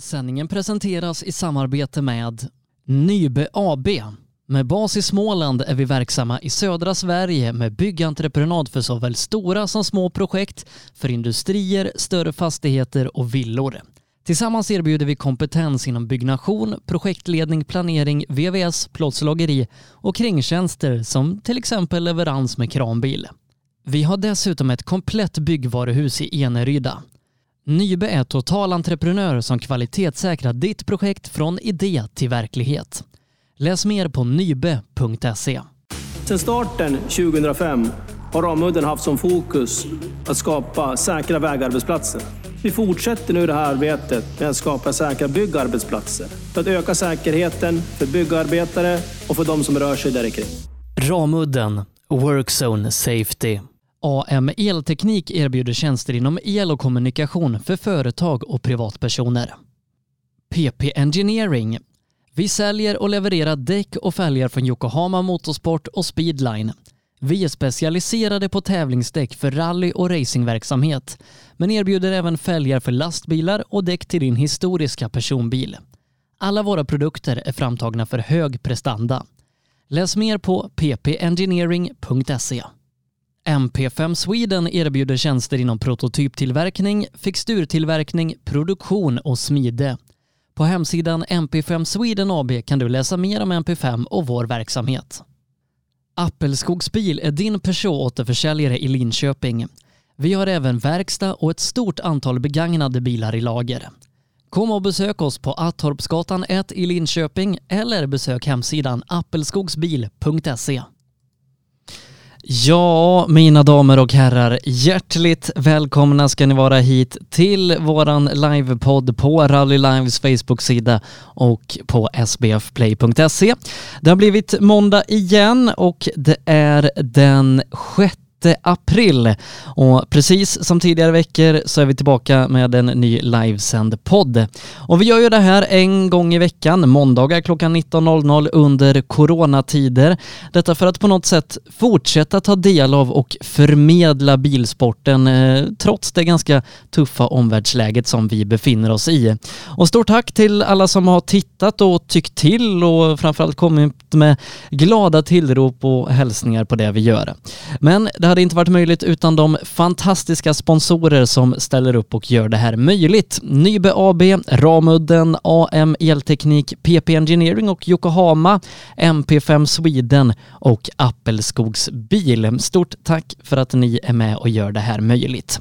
Sändningen presenteras i samarbete med Nybe AB. Med bas i Småland är vi verksamma i södra Sverige med byggentreprenad för såväl stora som små projekt, för industrier, större fastigheter och villor. Tillsammans erbjuder vi kompetens inom byggnation, projektledning, planering, VVS, plåtslageri och kringtjänster som till exempel leverans med kranbil. Vi har dessutom ett komplett byggvaruhus i Eneryda. Nybe är totalentreprenör som kvalitetssäkrar ditt projekt från idé till verklighet. Läs mer på nybe.se. Sedan starten 2005 har Ramudden haft som fokus att skapa säkra vägarbetsplatser. Vi fortsätter nu det här arbetet med att skapa säkra byggarbetsplatser för att öka säkerheten för byggarbetare och för de som rör sig där kring. Ramudden Workzone Safety. AM Elteknik erbjuder tjänster inom el och kommunikation för företag och privatpersoner. PP Engineering. Vi säljer och levererar däck och fälgar från Yokohama Motorsport och Speedline. Vi är specialiserade på tävlingsdäck för rally och racingverksamhet, men erbjuder även fälgar för lastbilar och däck till din historiska personbil. Alla våra produkter är framtagna för hög prestanda. Läs mer på ppengineering.se. MP5 Sweden erbjuder tjänster inom prototyptillverkning, fixturtillverkning, produktion och smide. På hemsidan MP5 Sweden AB kan du läsa mer om MP5 och vår verksamhet. Appelskogsbil är din Peugeot-återförsäljare i Linköping. Vi har även verkstad och ett stort antal begagnade bilar i lager. Kom och besök oss på Attorpsgatan 1 i Linköping eller besök hemsidan appelskogsbil.se. Ja, mina damer och herrar, hjärtligt välkomna ska ni vara hit till våran livepodd på Rally Lives Facebook-sida och på sbfplay.se. Det har blivit måndag igen och det är den sjätte april. Och precis som tidigare veckor så är vi tillbaka med en ny livesänd podd. Och vi gör ju det här en gång i veckan, måndagar klockan 19.00 under coronatider. Detta för att på något sätt fortsätta ta del av och förmedla bilsporten eh, trots det ganska tuffa omvärldsläget som vi befinner oss i. Och stort tack till alla som har tittat och tyckt till och framförallt kommit med glada tillrop och hälsningar på det vi gör. Men det det hade inte varit möjligt utan de fantastiska sponsorer som ställer upp och gör det här möjligt. Nybe AB, Ramudden, AM Elteknik, PP Engineering och Yokohama, MP5 Sweden och Appelskogs Bil. Stort tack för att ni är med och gör det här möjligt.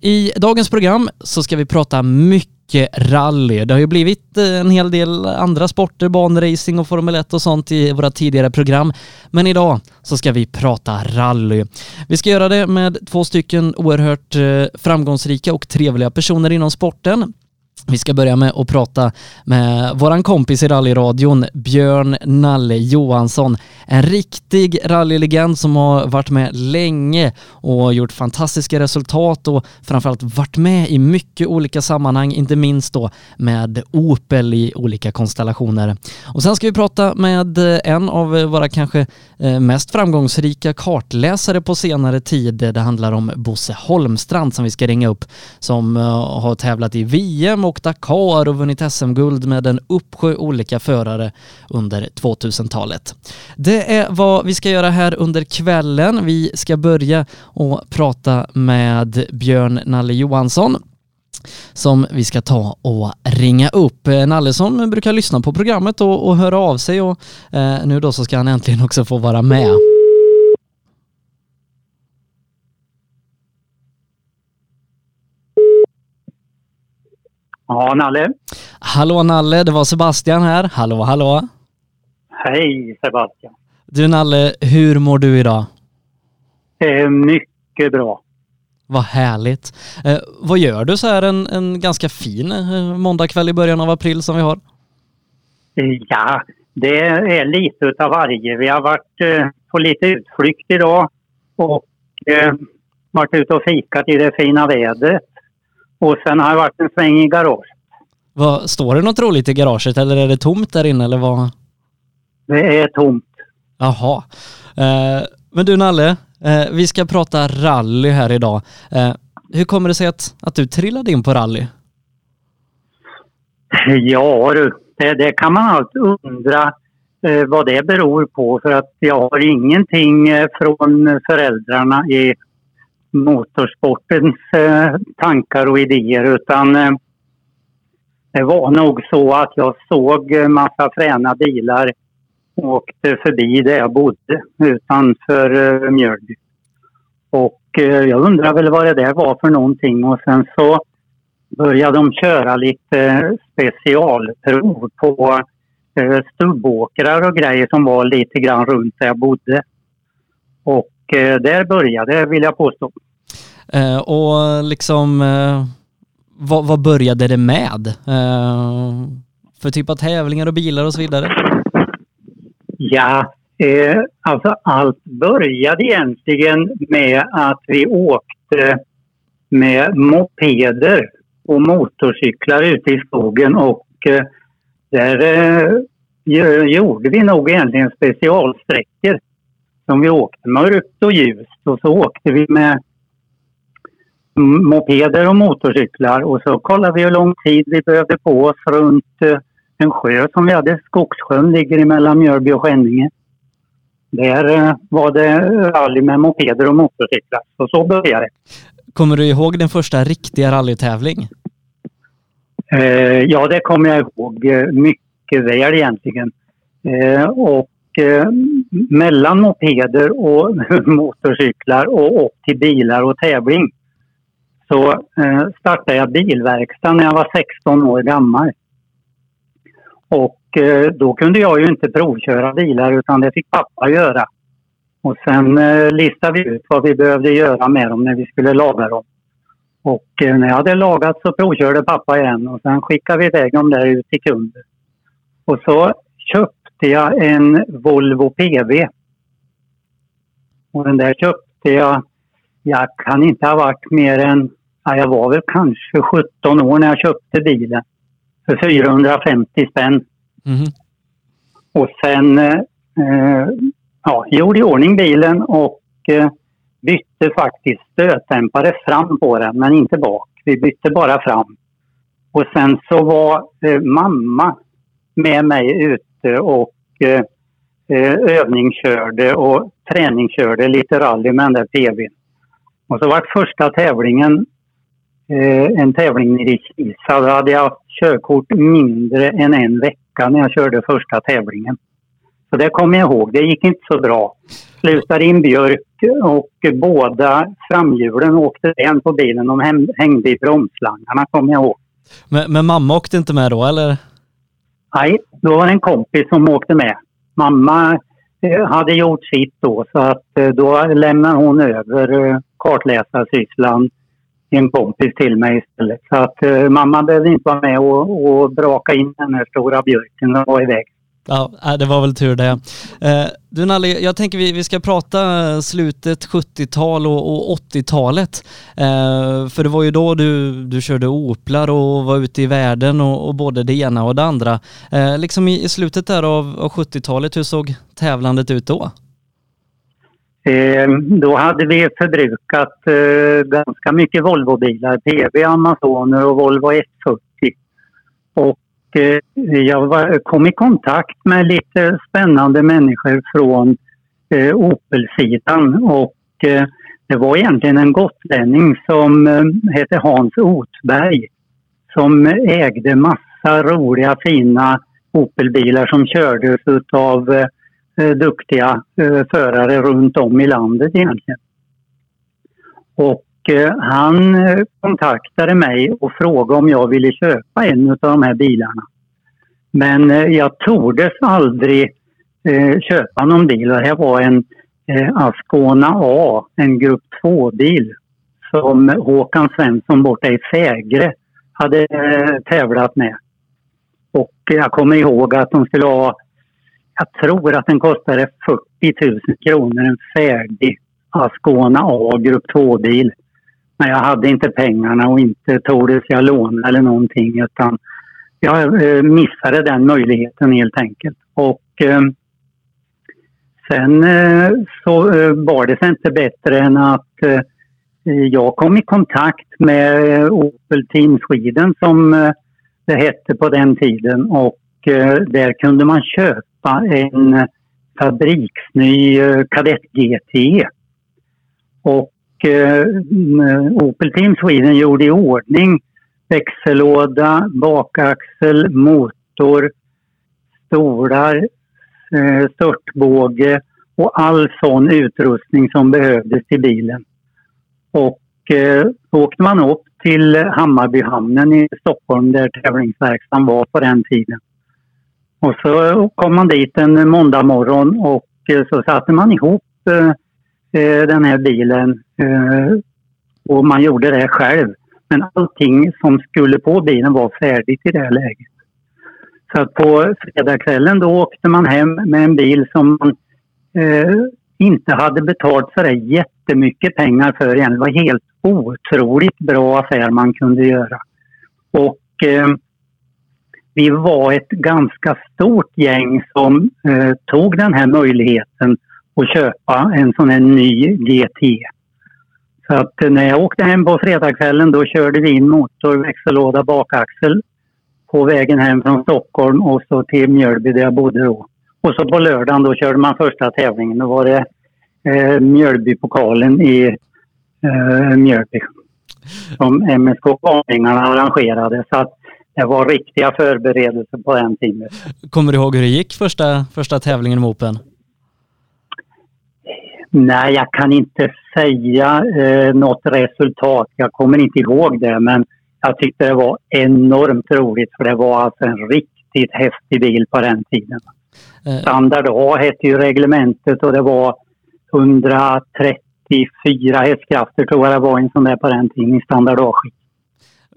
I dagens program så ska vi prata mycket rally. Det har ju blivit eh, en hel del andra sporter, banracing och Formel 1 och sånt i våra tidigare program. Men idag så ska vi prata rally. Vi ska göra det med två stycken oerhört eh, framgångsrika och trevliga personer inom sporten. Vi ska börja med att prata med våran kompis i rallyradion, Björn Nalle Johansson. En riktig rallylegend som har varit med länge och gjort fantastiska resultat och framförallt varit med i mycket olika sammanhang, inte minst då med Opel i olika konstellationer. Och sen ska vi prata med en av våra kanske eh, mest framgångsrika kartläsare på senare tid. Det handlar om Bosse Holmstrand som vi ska ringa upp som eh, har tävlat i VM och Dakar och vunnit SM-guld med en uppsjö olika förare under 2000-talet. Det är vad vi ska göra här under kvällen. Vi ska börja och prata med Björn Nalle Johansson som vi ska ta och ringa upp. Eh, Nalle som brukar lyssna på programmet och, och höra av sig och eh, nu då så ska han äntligen också få vara med. Ja, Nalle. Hallå Nalle, det var Sebastian här. Hallå, hallå. Hej Sebastian. Du Nalle, hur mår du idag? Eh, mycket bra. Vad härligt. Eh, vad gör du så här en, en ganska fin eh, måndagkväll i början av april som vi har? Ja, det är lite utav varje. Vi har varit eh, på lite utflykt idag och eh, varit ute och fikat i det fina vädret. Och sen har jag varit en sväng i garaget. Vad, står det något roligt i garaget eller är det tomt där inne eller vad? Det är tomt. Jaha. Eh, men du Nalle, eh, vi ska prata rally här idag. Eh, hur kommer det sig att, att du trillade in på rally? Ja du, det, det kan man alltid undra eh, vad det beror på för att jag har ingenting eh, från föräldrarna i motorsportens eh, tankar och idéer utan eh, det var nog så att jag såg eh, massa fräna bilar och åkte förbi där jag bodde utanför Mjölby. Och jag undrar väl vad det där var för någonting och sen så började de köra lite specialprov på stubbåkrar och grejer som var lite grann runt där jag bodde. Och där började det vill jag påstå. Eh, och liksom, eh, vad, vad, började det med? Eh, för typ av tävlingar och bilar och så vidare? Ja, eh, alltså allt började egentligen med att vi åkte med mopeder och motorcyklar ute i skogen och eh, där eh, gjorde vi nog egentligen specialsträckor som vi åkte mörkt och ljust och så åkte vi med mopeder och motorcyklar och så kollade vi hur lång tid vi behövde på oss runt eh, en sjö som vi hade. Skogssjön ligger mellan Mjölby och Skänninge. Där eh, var det rally med mopeder och motorcyklar. Så så började det. Kommer du ihåg din första riktiga rallytävling? Eh, ja, det kommer jag ihåg mycket väl egentligen. Eh, och eh, mellan mopeder och motorcyklar och upp till bilar och tävling så eh, startade jag bilverkstad när jag var 16 år gammal. Och eh, då kunde jag ju inte provköra bilar utan det fick pappa göra. Och sen eh, listade vi ut vad vi behövde göra med dem när vi skulle laga dem. Och eh, när jag hade lagat så provkörde pappa igen och sen skickade vi iväg dem där ut till kunder. Och så köpte jag en Volvo PV. Och den där köpte jag, jag kan inte ha varit mer än, ja, jag var väl kanske 17 år när jag köpte bilen. För 450 spänn. Mm. Och sen eh, ja, gjorde i ordning bilen och eh, bytte faktiskt stötdämpare fram på den, men inte bak. Vi bytte bara fram. Och sen så var eh, mamma med mig ute och eh, eh, övningskörde och träningskörde lite rally med den där PVn. Och så var första tävlingen eh, en tävling nere i Kisa. Då hade jag haft körkort mindre än en vecka när jag körde första tävlingen. Så det kommer jag ihåg. Det gick inte så bra. Slutade in björk och båda framhjulen åkte en på bilen. De hängde i bromslangarna kommer jag ihåg. Men, men, mamma åkte inte med då eller? Nej, då var det en kompis som åkte med. Mamma eh, hade gjort sitt då så att eh, då lämnade hon över eh, kartläsarsysslan en kompis till mig istället. Så att eh, mamma behövde inte vara med och, och braka in den här stora björken och var iväg. Ja, äh, det var väl tur det. Eh, du Nalle, jag tänker vi, vi ska prata slutet 70-tal och, och 80-talet. Eh, för det var ju då du, du körde Oplar och var ute i världen och, och både det ena och det andra. Eh, liksom i, i slutet där av, av 70-talet, hur såg tävlandet ut då? Eh, då hade vi förbrukat eh, ganska mycket Volvobilar, PV Amazoner och Volvo 140. Och Eh, jag var, kom i kontakt med lite spännande människor från eh, Opel-sidan och eh, det var egentligen en gotlänning som eh, hette Hans Otberg som ägde massa roliga fina Opelbilar som kördes utav eh, Eh, duktiga eh, förare runt om i landet egentligen. Och eh, han eh, kontaktade mig och frågade om jag ville köpa en av de här bilarna. Men eh, jag tordes aldrig eh, köpa någon bil. Det här var en eh, Ascona A, en grupp 2-bil som Håkan Svensson borta i Fägre hade eh, tävlat med. Och eh, jag kommer ihåg att de skulle ha, jag tror att den kostade 40 000 kronor, en färdig Ascona A grupp 2-bil. Men jag hade inte pengarna och inte tordes jag låna eller någonting utan jag eh, missade den möjligheten helt enkelt. Och eh, sen eh, så eh, var det sig inte bättre än att eh, jag kom i kontakt med Opel Team Sweden som det hette på den tiden och eh, där kunde man köpa en eh, fabriksny eh, Kadett GT. Och eh, Opel Team Sweden gjorde i ordning växellåda, bakaxel, motor, stolar, eh, störtbåge och all sån utrustning som behövdes till bilen. Och eh, så åkte man upp till Hammarbyhamnen i Stockholm där tävlingsverkstaden var på den tiden. Och så kom man dit en måndag morgon och eh, så satte man ihop eh, eh, den här bilen och man gjorde det själv. Men allting som skulle på bilen var färdigt i det här läget. Så att på fredagskvällen då åkte man hem med en bil som man eh, inte hade betalt så där jättemycket pengar för igen. Det var helt otroligt bra affär man kunde göra. Och eh, vi var ett ganska stort gäng som eh, tog den här möjligheten att köpa en sån här ny GT. Så att eh, när jag åkte hem på fredagskvällen då körde vi in motor, växellåda, bakaxel på vägen hem från Stockholm och så till Mjölby där jag bodde då. Och så på lördagen då körde man första tävlingen. Då var det eh, Mjölbypokalen i eh, Mjölby som MSK Varningarna arrangerade. Så att det var riktiga förberedelser på den tiden. Kommer du ihåg hur det gick första, första tävlingen i Open? Nej, jag kan inte säga eh, något resultat. Jag kommer inte ihåg det, men jag tyckte det var enormt roligt för det var alltså en riktigt häftig bil på den tiden. Eh. Standard A hette ju reglementet och det var 134 hästkrafter tror jag det var en sån där på den tiden i standard A-skick.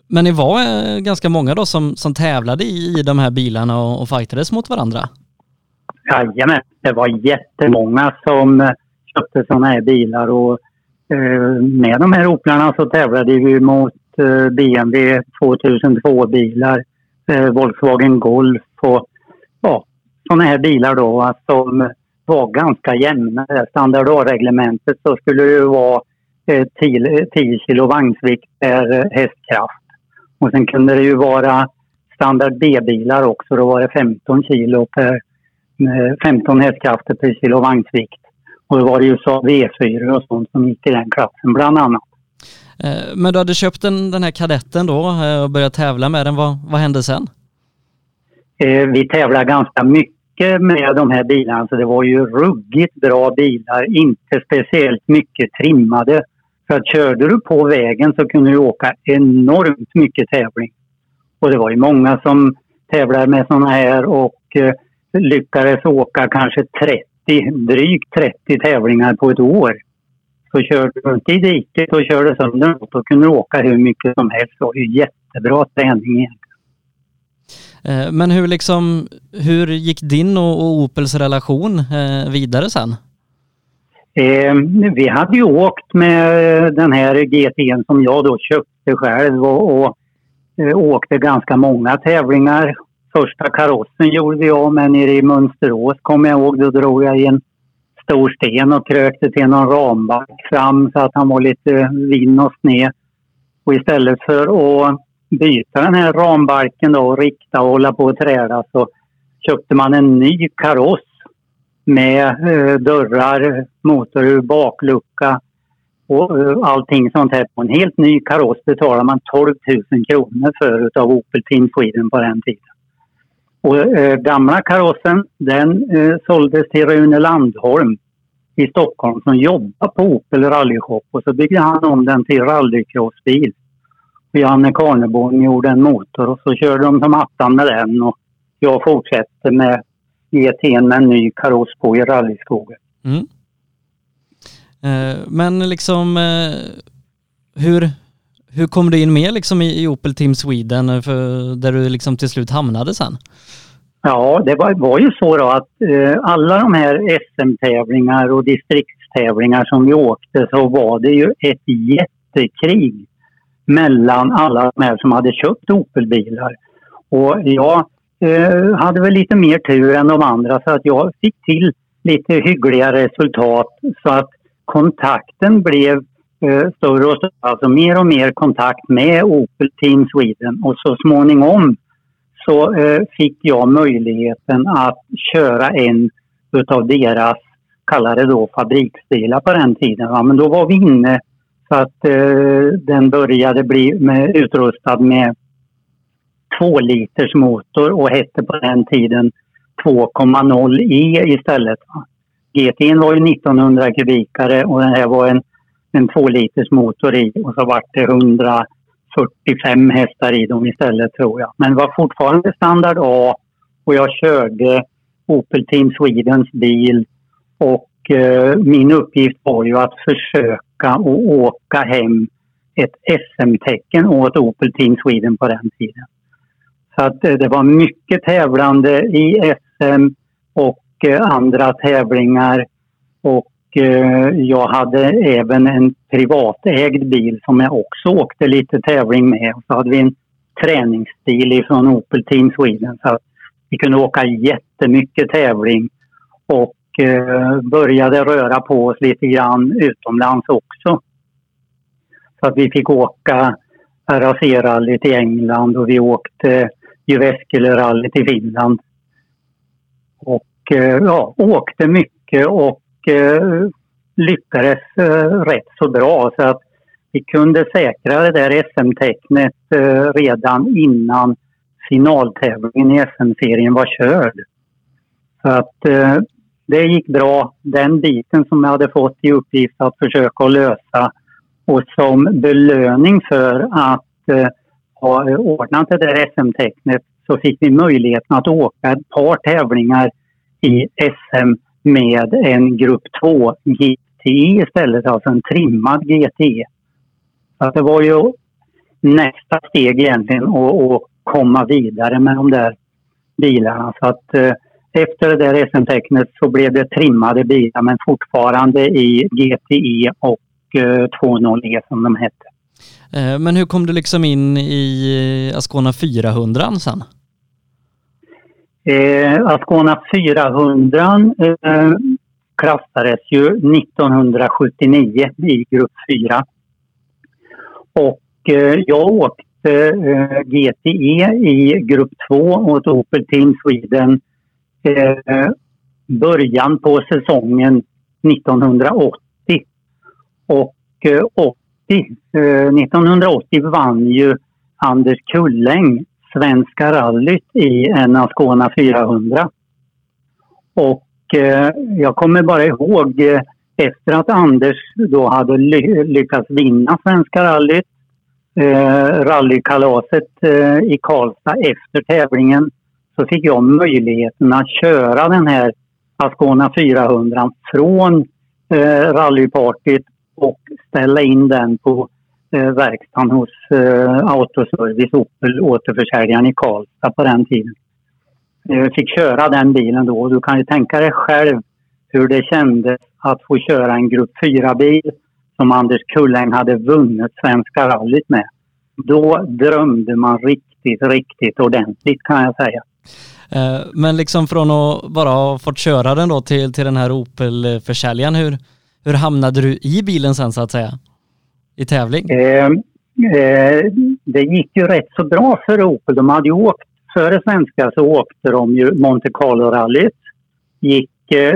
Men ni var eh, ganska många då som, som tävlade i, i de här bilarna och, och fightades mot varandra? Jajamän, det var jättemånga som eh, köpte sådana här bilar och eh, med de här Oplarna så tävlade vi mot eh, BMW 2002-bilar, eh, Volkswagen Golf och ja, sådana här bilar då som var ganska jämna. Standard A-reglementet så skulle det vara eh, 10, 10 kilo vagnsvikt per hästkraft. Och sen kunde det ju vara standard B-bilar också. Då var det 15 kilo per 15 hästkrafter per kilo vagnsvikt. Och då var det ju så V4 och sånt som gick i den klassen bland annat. Eh, men du hade köpt den, den här kadetten då eh, och börjat tävla med den. Vad, vad hände sen? Eh, vi tävlade ganska mycket med de här bilarna så det var ju ruggigt bra bilar, inte speciellt mycket trimmade. För att körde du på vägen så kunde du åka enormt mycket tävling. Och det var ju många som tävlade med sådana här och eh, lyckades åka kanske 30, drygt 30 tävlingar på ett år. Så körde du inte i diket och körde sönder något, då kunde du åka hur mycket som helst. Det var ju jättebra träning egentligen. Eh, men hur liksom, hur gick din och, Opels relation eh, vidare sen? Eh, vi hade ju åkt med den här GT'n som jag då köpte själv och, och eh, åkte ganska många tävlingar. Första karossen gjorde vi av med nere i Mönsterås kommer jag ihåg. Då drog jag i en stor sten och krökte till någon ramback fram så att han var lite vinn och sned. Och istället för att byta den här rambarken då och rikta och hålla på och träda så köpte man en ny kaross med eh, dörrar, motorhuv, baklucka och eh, allting sånt här. På en helt ny kaross betalar man 12 000 kronor för utav Opel Team Sweden på den tiden. Och eh, gamla karossen den eh, såldes till Rune Landholm i Stockholm som jobbade på Opel rallyshop och så byggde han om den till rallycrossbil. Janne Karneborn gjorde en motor och så körde de som attan med den och jag fortsätter med GT'n med en ny kaross på i rallyskogen. Mm. Eh, men liksom eh, hur, hur kom du in med liksom i, i Opel Team Sweden för, där du liksom till slut hamnade sen? Ja, det var, var ju så då att eh, alla de här SM-tävlingar och distriktstävlingar som vi åkte så var det ju ett jättekrig mellan alla de här som hade köpt Opel-bilar. Och jag eh, hade väl lite mer tur än de andra så att jag fick till lite hyggliga resultat så att kontakten blev eh, större och större. Alltså mer och mer kontakt med Opel Team Sweden och så småningom så eh, fick jag möjligheten att köra en utav deras, kallade då fabriksbilar på den tiden. Va? Men då var vi inne så att eh, den började bli med, utrustad med 2 liters motor och hette på den tiden 2,0 E istället. Va? GT var ju 1900 kubikare och den här var en, en 2 liters motor i och så var det 145 hästar i dem istället tror jag. Men det var fortfarande standard A och jag körde Opel Team Swedens bil och eh, min uppgift var ju att försöka att åka hem ett SM-tecken åt Opel Team Sweden på den tiden. Så att eh, det var mycket tävlande i SM och eh, andra tävlingar. Och eh, jag hade även en privatägd bil som jag också åkte lite tävling med. Och så hade vi en träningsbil från Opel Team Sweden. Så vi kunde åka jättemycket tävling och började röra på oss lite grann utomlands också. Så att vi fick åka RAC-rallyt i England och vi åkte Jyväskylä-rallyt i Finland. Och eh, ja, åkte mycket och eh, lyckades eh, rätt så bra. Så att vi kunde säkra det där SM-tecknet eh, redan innan finaltävlingen i SM-serien var körd. Så att eh, det gick bra. Den biten som jag hade fått i uppgift att försöka lösa och som belöning för att eh, eh, ha ordnat det där SM-tecknet så fick vi möjligheten att åka ett par tävlingar i SM med en grupp 2 GTE istället, alltså en trimmad GTE. Så det var ju nästa steg egentligen att komma vidare med de där bilarna. Så att eh, efter det där SM-tecknet så blev det trimmade bilar men fortfarande i GTE och eh, 2.0E som de hette. Eh, men hur kom du liksom in i eh, Ascona 400 sen? Eh, Ascona 400 eh, klassades ju 1979 i grupp 4. Och eh, jag åkte eh, GTE i grupp 2 åt Opel Team Sweden eh, början på säsongen 1980. Och eh, Eh, 1980 vann ju Anders Kulläng Svenska rallyt i en Ascona 400. Och eh, jag kommer bara ihåg eh, efter att Anders då hade ly lyckats vinna Svenska rallyt, eh, rallykalaset eh, i Karlstad efter tävlingen, så fick jag möjligheten att köra den här Ascona 400 från eh, rallypartyt och ställa in den på eh, verkstaden hos eh, Autoservice Opel, återförsäljaren i Karlstad på den tiden. Jag fick köra den bilen då du kan ju tänka dig själv hur det kändes att få köra en grupp 4-bil som Anders Kulläng hade vunnit Svenska rallyt med. Då drömde man riktigt, riktigt ordentligt kan jag säga. Eh, men liksom från att bara ha fått köra den då till, till den här Opel-försäljaren, hur, hur hamnade du i bilen sen så att säga? I tävling? Eh, eh, det gick ju rätt så bra för Opel. De hade ju åkt, före svenska så åkte de ju Monte Carlo-rallyt. Gick eh,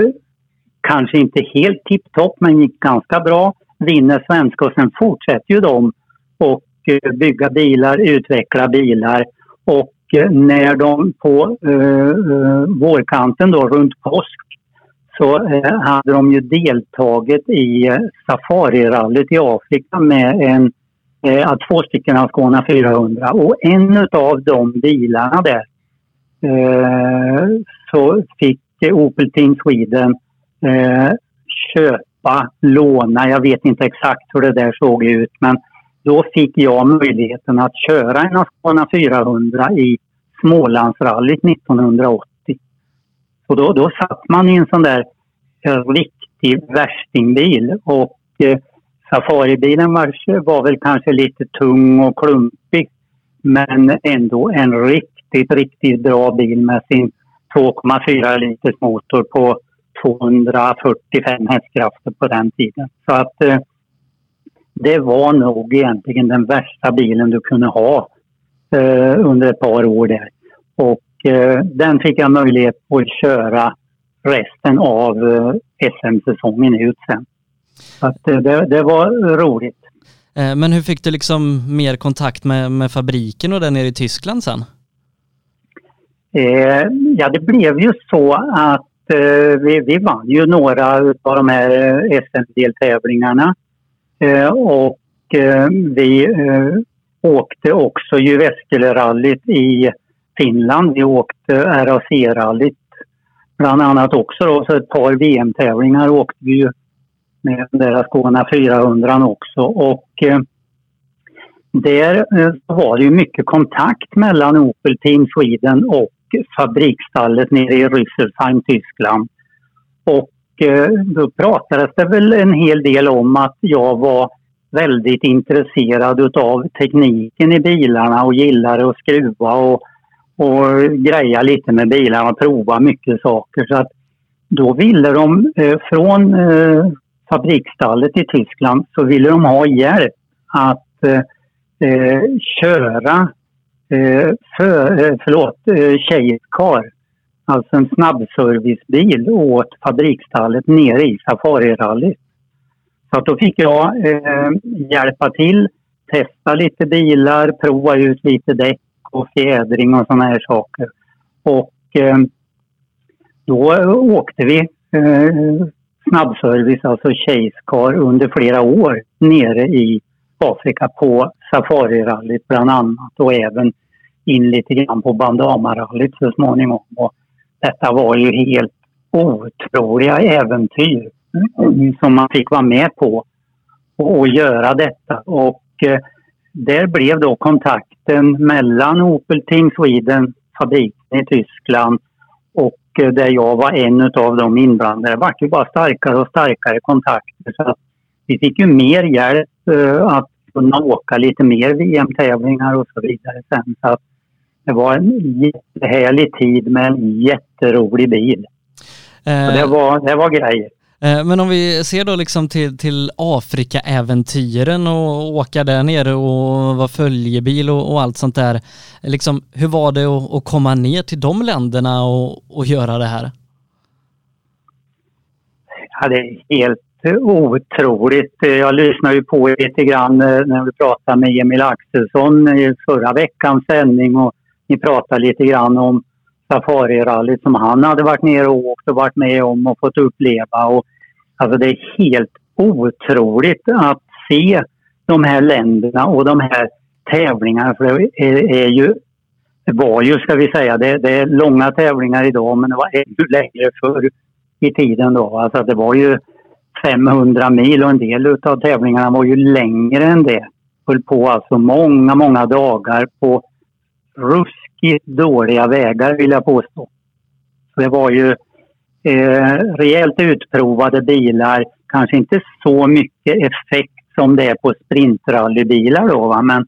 kanske inte helt tipptopp men gick ganska bra. Vinner svenska och sen fortsätter ju de och eh, bygga bilar, utveckla bilar och eh, när de på eh, eh vårkanten då runt påsk så eh, hade de ju deltagit i eh, safarirallyt i Afrika med en, eh, två stycken Ascona 400 och en av de bilarna där eh, så fick Opel Team Sweden eh, köpa, låna, jag vet inte exakt hur det där såg ut men då fick jag möjligheten att köra en Ascona 400 i Smålandsrallyt 1980. Och då, då satt man i en sån där riktig värstingbil och eh, safaribilen var, var väl kanske lite tung och klumpig men ändå en riktigt, riktigt bra bil med sin 2,4 liters motor på 245 hästkrafter på den tiden. Så att eh, det var nog egentligen den värsta bilen du kunde ha eh, under ett par år där. Och den fick jag möjlighet att köra resten av eh, SM-säsongen ut sen. Så att, eh, det, det var roligt. Eh, men hur fick du liksom mer kontakt med, med fabriken och den nere i Tyskland sen? Eh, ja, det blev ju så att eh, vi, vi vann ju några av de här eh, SM-deltävlingarna. Eh, och eh, vi eh, åkte också Jyväskylä-rallyt i Finland. Vi åkte RAC-rallyt bland annat också. Då, så ett par VM-tävlingar åkte vi ju med deras Skåne 400 också. Och eh, där eh, var det ju mycket kontakt mellan Opel Team Sweden och fabriksstallet nere i Rüsselsheim, Tyskland. Och eh, då pratades det väl en hel del om att jag var väldigt intresserad utav tekniken i bilarna och gillade att skruva och, och greja lite med bilarna och prova mycket saker. Så att då ville de eh, från eh, fabriksstallet i Tyskland så ville de ha hjälp att eh, eh köra eh, för, eh, förlåt, eh, Chase alltså en snabbservicebil åt fabriksstallet nere i Safarirallyt. Så att då fick jag eh, hjälpa till, testa lite bilar, prova ut lite däck och fjädring och sådana här saker. Och eh, då åkte vi eh, snabbservice, alltså Chasecar, under flera år nere i Afrika på Safarirallyt bland annat och även in lite grann på Bandamarallyt så småningom. Och detta var ju helt otroliga äventyr mm, som man fick vara med på och, och göra detta. Och eh, där blev då kontakten mellan Opel Team Sweden, fabriken i Tyskland och eh, där jag var en av de inblandade. Det var ju bara starkare och starkare kontakter. Så vi fick ju mer hjälp eh, att kunna åka lite mer VM-tävlingar och så vidare sen. Så det var en jättehärlig tid med en jätterolig bil. Eh, det, var, det var grejer. Eh, men om vi ser då liksom till, till Afrika-äventyren och åka där nere och vara följebil och, och, allt sånt där. Liksom, hur var det att, att komma ner till de länderna och, och göra det här? Ja, det är helt otroligt. Jag lyssnade ju på er lite grann eh, när vi pratade med Emil Axelsson i förra veckans sändning och ni pratade lite grann om safarirallyt som han hade varit nere och åkt och varit med om och fått uppleva. Och, alltså det är helt otroligt att se de här länderna och de här tävlingarna. För det är, är ju, var ju, ska vi säga, det, det, är långa tävlingar idag men det var ännu längre förr i tiden då. Alltså det var ju 500 mil och en del av tävlingarna var ju längre än det. Höll på alltså många, många dagar på ruskigt dåliga vägar vill jag påstå. Det var ju eh, rejält utprovade bilar. Kanske inte så mycket effekt som det är på sprintrallybilar då va? men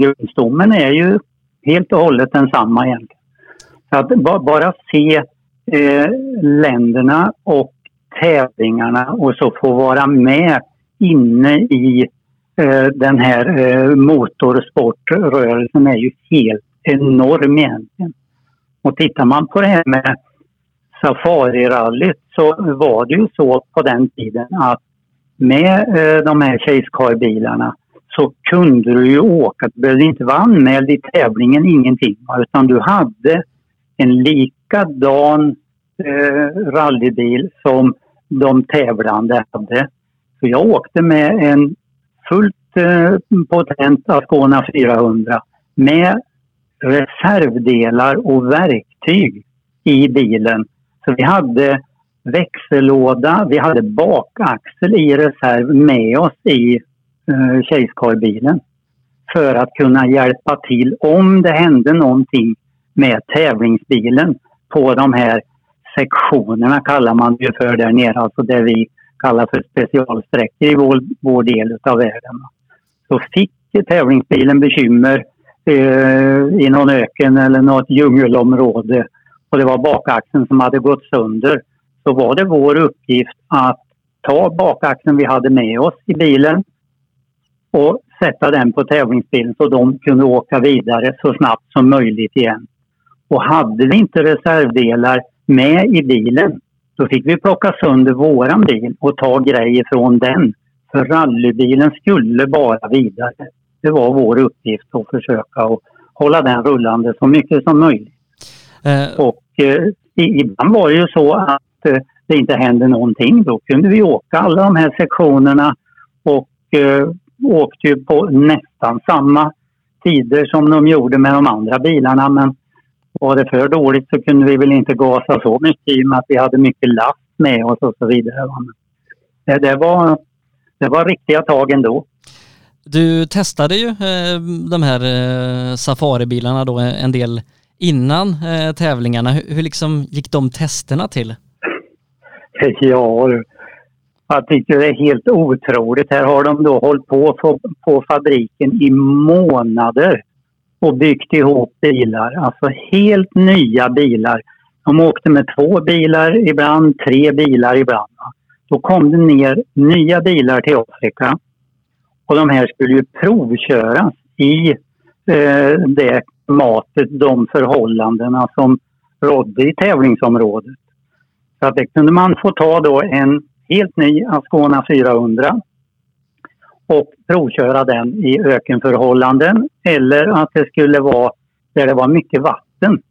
grundstommen är ju helt och hållet densamma egentligen. Så att bara se eh, länderna och tävlingarna och så få vara med inne i eh, den här eh, motorsportrörelsen är ju helt enorm egentligen. Och tittar man på det här med safarirallyt så var det ju så på den tiden att med eh, de här Chase så kunde du ju åka. Du behövde inte vara anmäld i tävlingen, ingenting. Utan du hade en likadan eh, rallybil som de tävlande hade. Så jag åkte med en fullt eh, potent Ascona 400 med reservdelar och verktyg i bilen. Så vi hade växellåda, vi hade bakaxel i reserv med oss i eh, Chase för att kunna hjälpa till om det hände någonting med tävlingsbilen på de här sektionerna kallar man det för där nere, alltså det vi kallar för specialsträckor i vår, vår del av världen. Så fick tävlingsbilen bekymmer eh, i någon öken eller något djungelområde och det var bakaxeln som hade gått sönder så var det vår uppgift att ta bakaxeln vi hade med oss i bilen och sätta den på tävlingsbilen så de kunde åka vidare så snabbt som möjligt igen. Och hade vi inte reservdelar med i bilen då fick vi plocka sönder våran bil och ta grejer från den. För rallybilen skulle bara vidare. Det var vår uppgift att försöka att hålla den rullande så mycket som möjligt. Eh. Och eh, ibland var det ju så att eh, det inte hände någonting. Då kunde vi åka alla de här sektionerna och eh, åkte ju på nästan samma tider som de gjorde med de andra bilarna. Men var det för dåligt så kunde vi väl inte gasa så mycket i och med att vi hade mycket last med oss och så vidare. Det, det, var, det var riktiga tag ändå. Du testade ju eh, de här eh, safaribilarna då en del innan eh, tävlingarna. Hur, hur liksom gick de testerna till? Ja, jag tycker det är helt otroligt. Här har de då hållit på på fabriken i månader och byggt ihop bilar. Alltså helt nya bilar. De åkte med två bilar ibland, tre bilar ibland. Då kom det ner nya bilar till Afrika. Och de här skulle ju provköras i eh, det klimatet, de förhållandena som rådde i tävlingsområdet. Så att det kunde man få ta då en helt ny Ascona 400 och provköra den i ökenförhållanden eller att det skulle vara där det var mycket vatten.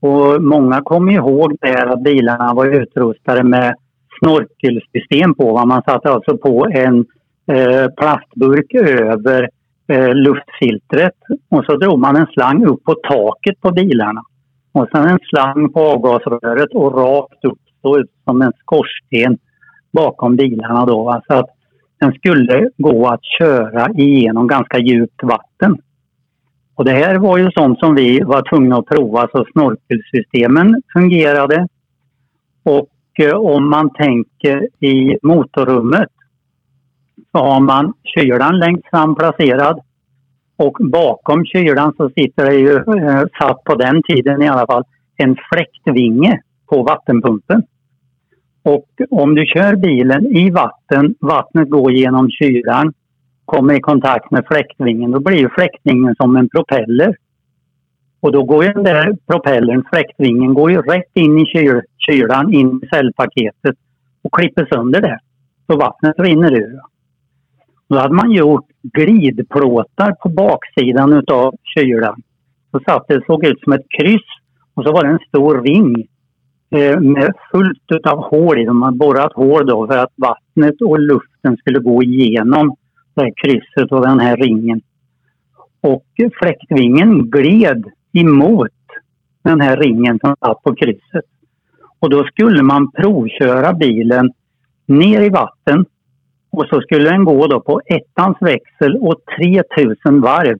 Och många kommer ihåg där att bilarna var utrustade med snorkelsystem på. Man satte alltså på en eh, Eh, plastburk över eh, luftfiltret och så drog man en slang upp på taket på bilarna. Och sen en slang på avgasröret och rakt upp så ut som en skorsten bakom bilarna då. Så att den skulle gå att köra igenom ganska djupt vatten. Och det här var ju sånt som vi var tvungna att prova så snorkelsystemen fungerade. Och eh, om man tänker i motorrummet så har man kylan längst fram placerad och bakom kylan så sitter det ju, eh, satt på den tiden i alla fall, en fläktvinge på vattenpumpen. Och om du kör bilen i vatten, vattnet går genom kylan, kommer i kontakt med fläktvingen, då blir fläktvingen som en propeller. Och då går ju den där propellern, fläktvingen, går ju rätt in i kyl, kylan, in i cellpaketet och klipper sönder det. Så vattnet rinner ur. Då hade man gjort glidplåtar på baksidan utav kylan. Så satt det såg ut som ett kryss och så var det en stor ring Eh, med fullt av hål i. De hade borrat hål då för att vattnet och luften skulle gå igenom det här krysset och den här ringen. Och fläktvingen gled emot den här ringen som satt på krysset. Och då skulle man provköra bilen ner i vatten och så skulle den gå då på ettans växel och 3000 varv.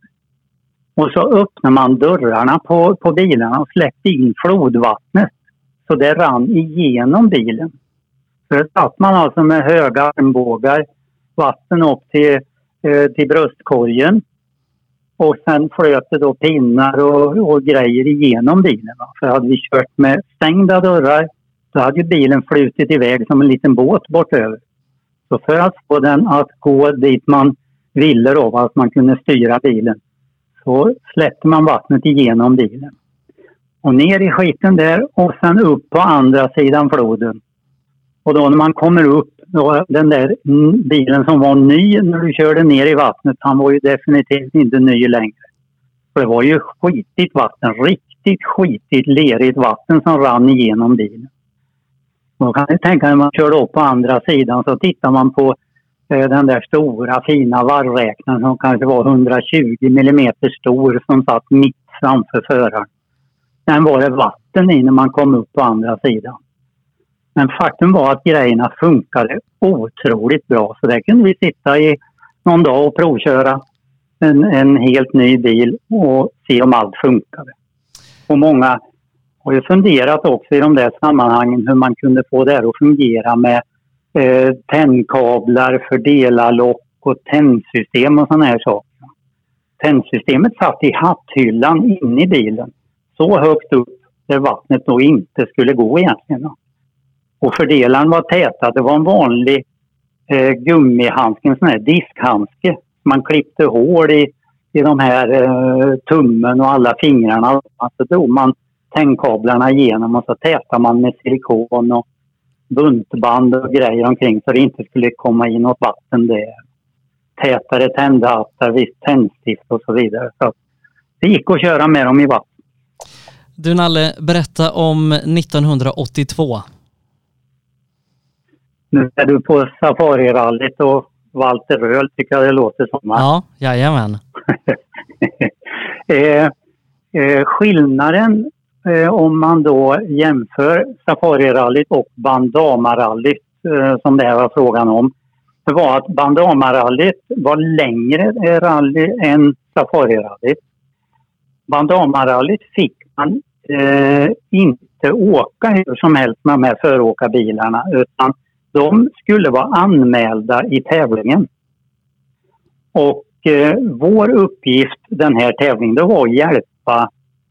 Och så öppnade man dörrarna på, på bilarna och släppte in flodvattnet. Så det rann igenom bilen. Så där satt man alltså med höga armbågar, vatten upp till, eh, till bröstkorgen. Och sen flöt det då pinnar och, och grejer igenom bilen. Va? För hade vi kört med stängda dörrar då hade ju bilen flutit iväg som en liten båt bortöver. Så för att få den att gå dit man ville då, att man kunde styra bilen, så släppte man vattnet igenom bilen och ner i skiten där och sen upp på andra sidan floden. Och då när man kommer upp, då den där bilen som var ny när du körde ner i vattnet, han var ju definitivt inte ny längre. För det var ju skitigt vatten, riktigt skitigt lerigt vatten som rann igenom bilen. Man kan tänka när man körde upp på andra sidan så tittar man på eh, den där stora fina varvräknaren som kanske var 120 millimeter stor som satt mitt framför föraren. Sen var det vatten i när man kom upp på andra sidan. Men faktum var att grejerna funkade otroligt bra. Så där kunde vi sitta i någon dag och provköra en, en helt ny bil och se om allt funkade. Och många har ju funderat också i de där sammanhangen hur man kunde få det här att fungera med eh, tändkablar, fördelarlock och tändsystem och sådana här saker. Tändsystemet satt i hatthyllan inne i bilen så högt upp där vattnet då inte skulle gå egentligen. Och fördelaren var täta. Det var en vanlig eh, gummihandske, en sån här diskhandske. Man klippte hål i, i de här eh, tummen och alla fingrarna. Alltså då man tändkablarna igenom och så tätar man med silikon och buntband och grejer omkring så det inte skulle komma in något vatten där. Tätare tändhattar, visst tändstift och så vidare. Så det gick att köra med dem i vatten. Du Nalle, berätta om 1982. Nu är du på Safarirallyt och Walter Röhl tycker jag det låter som. Ja, jajamän. eh, eh, skillnaden Eh, om man då jämför Safarirallyt och Bandamarallyt eh, som det här var frågan om. Det var att Bandamarallyt var längre rally än Safarirallyt. Bandamarallyt fick man eh, inte åka hur som helst med de här föråkarbilarna utan de skulle vara anmälda i tävlingen. Och eh, vår uppgift den här tävlingen det var att hjälpa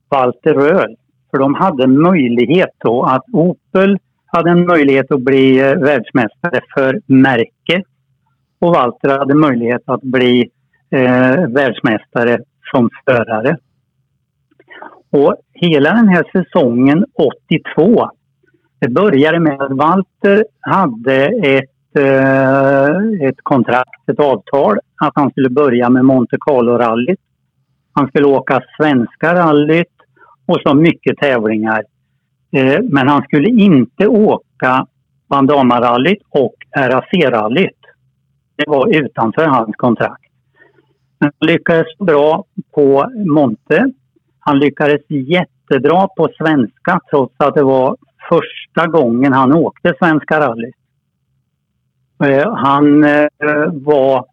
Walter Röhl. För de hade möjlighet då att Opel hade en möjlighet att bli eh, världsmästare för märke och Walter hade möjlighet att bli eh, världsmästare som förare. Och hela den här säsongen 82 det började med att Walter hade ett, eh, ett kontrakt, ett avtal att han skulle börja med Monte Carlo-rallyt. Han skulle åka svenska rallyt och så mycket tävlingar. Eh, men han skulle inte åka bandamarallyt och RAC-rallyt. Det var utanför hans kontrakt. Men han lyckades bra på Monte. Han lyckades jättebra på svenska trots att det var första gången han åkte Svenska rallyt. Eh, han eh, var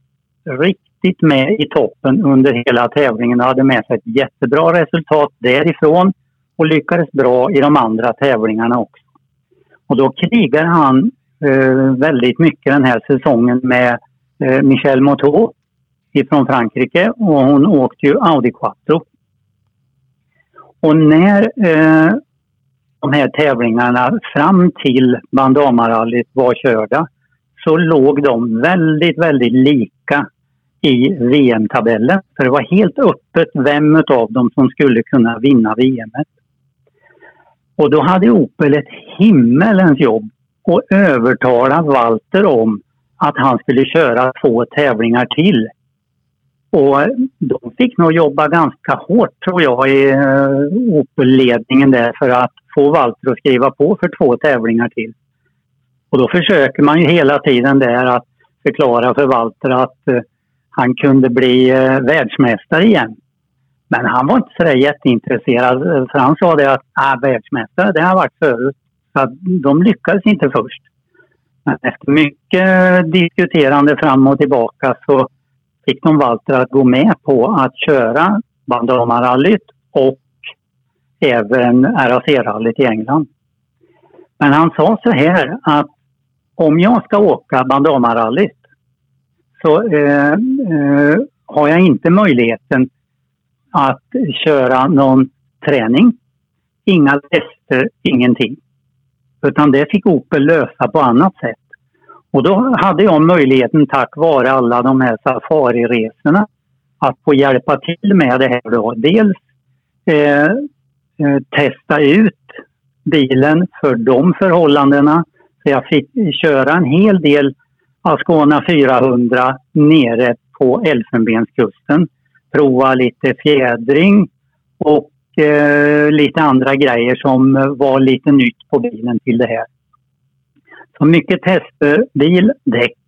riktigt med i toppen under hela tävlingen och hade med sig ett jättebra resultat därifrån och lyckades bra i de andra tävlingarna också. Och då krigar han eh, väldigt mycket den här säsongen med eh, Michel Motot ifrån Frankrike och hon åkte ju Audi Quattro. Och när eh, de här tävlingarna fram till Bandamarallyt var körda så låg de väldigt, väldigt lika i VM-tabellen. För det var helt öppet vem av dem som skulle kunna vinna VM. Och då hade Opel ett himmelens jobb att övertala Walter om att han skulle köra två tävlingar till. Och de fick nog jobba ganska hårt tror jag i eh, Opel-ledningen där för att få Walter att skriva på för två tävlingar till. Och då försöker man ju hela tiden där att förklara för Walter att eh, han kunde bli eh, världsmästare igen. Men han var inte så där jätteintresserad eh, för han sa det att ah, världsmästare det har varit förut. Så att de lyckades inte först. Men efter mycket diskuterande fram och tillbaka så fick de Walter att gå med på att köra Bandamarallyt och även RAC-rallyt i England. Men han sa så här att om jag ska åka Bandamarallyt så eh, eh, har jag inte möjligheten att köra någon träning. Inga tester, ingenting. Utan det fick Opel lösa på annat sätt. Och då hade jag möjligheten tack vare alla de här safariresorna att få hjälpa till med det här då. Dels eh, eh testa ut bilen för de förhållandena. Så jag fick köra en hel del Ascona 400 nere på Elfenbenskusten. Prova lite fjädring och eh, lite andra grejer som var lite nytt på bilen till det här. Så mycket tester, bil, däck.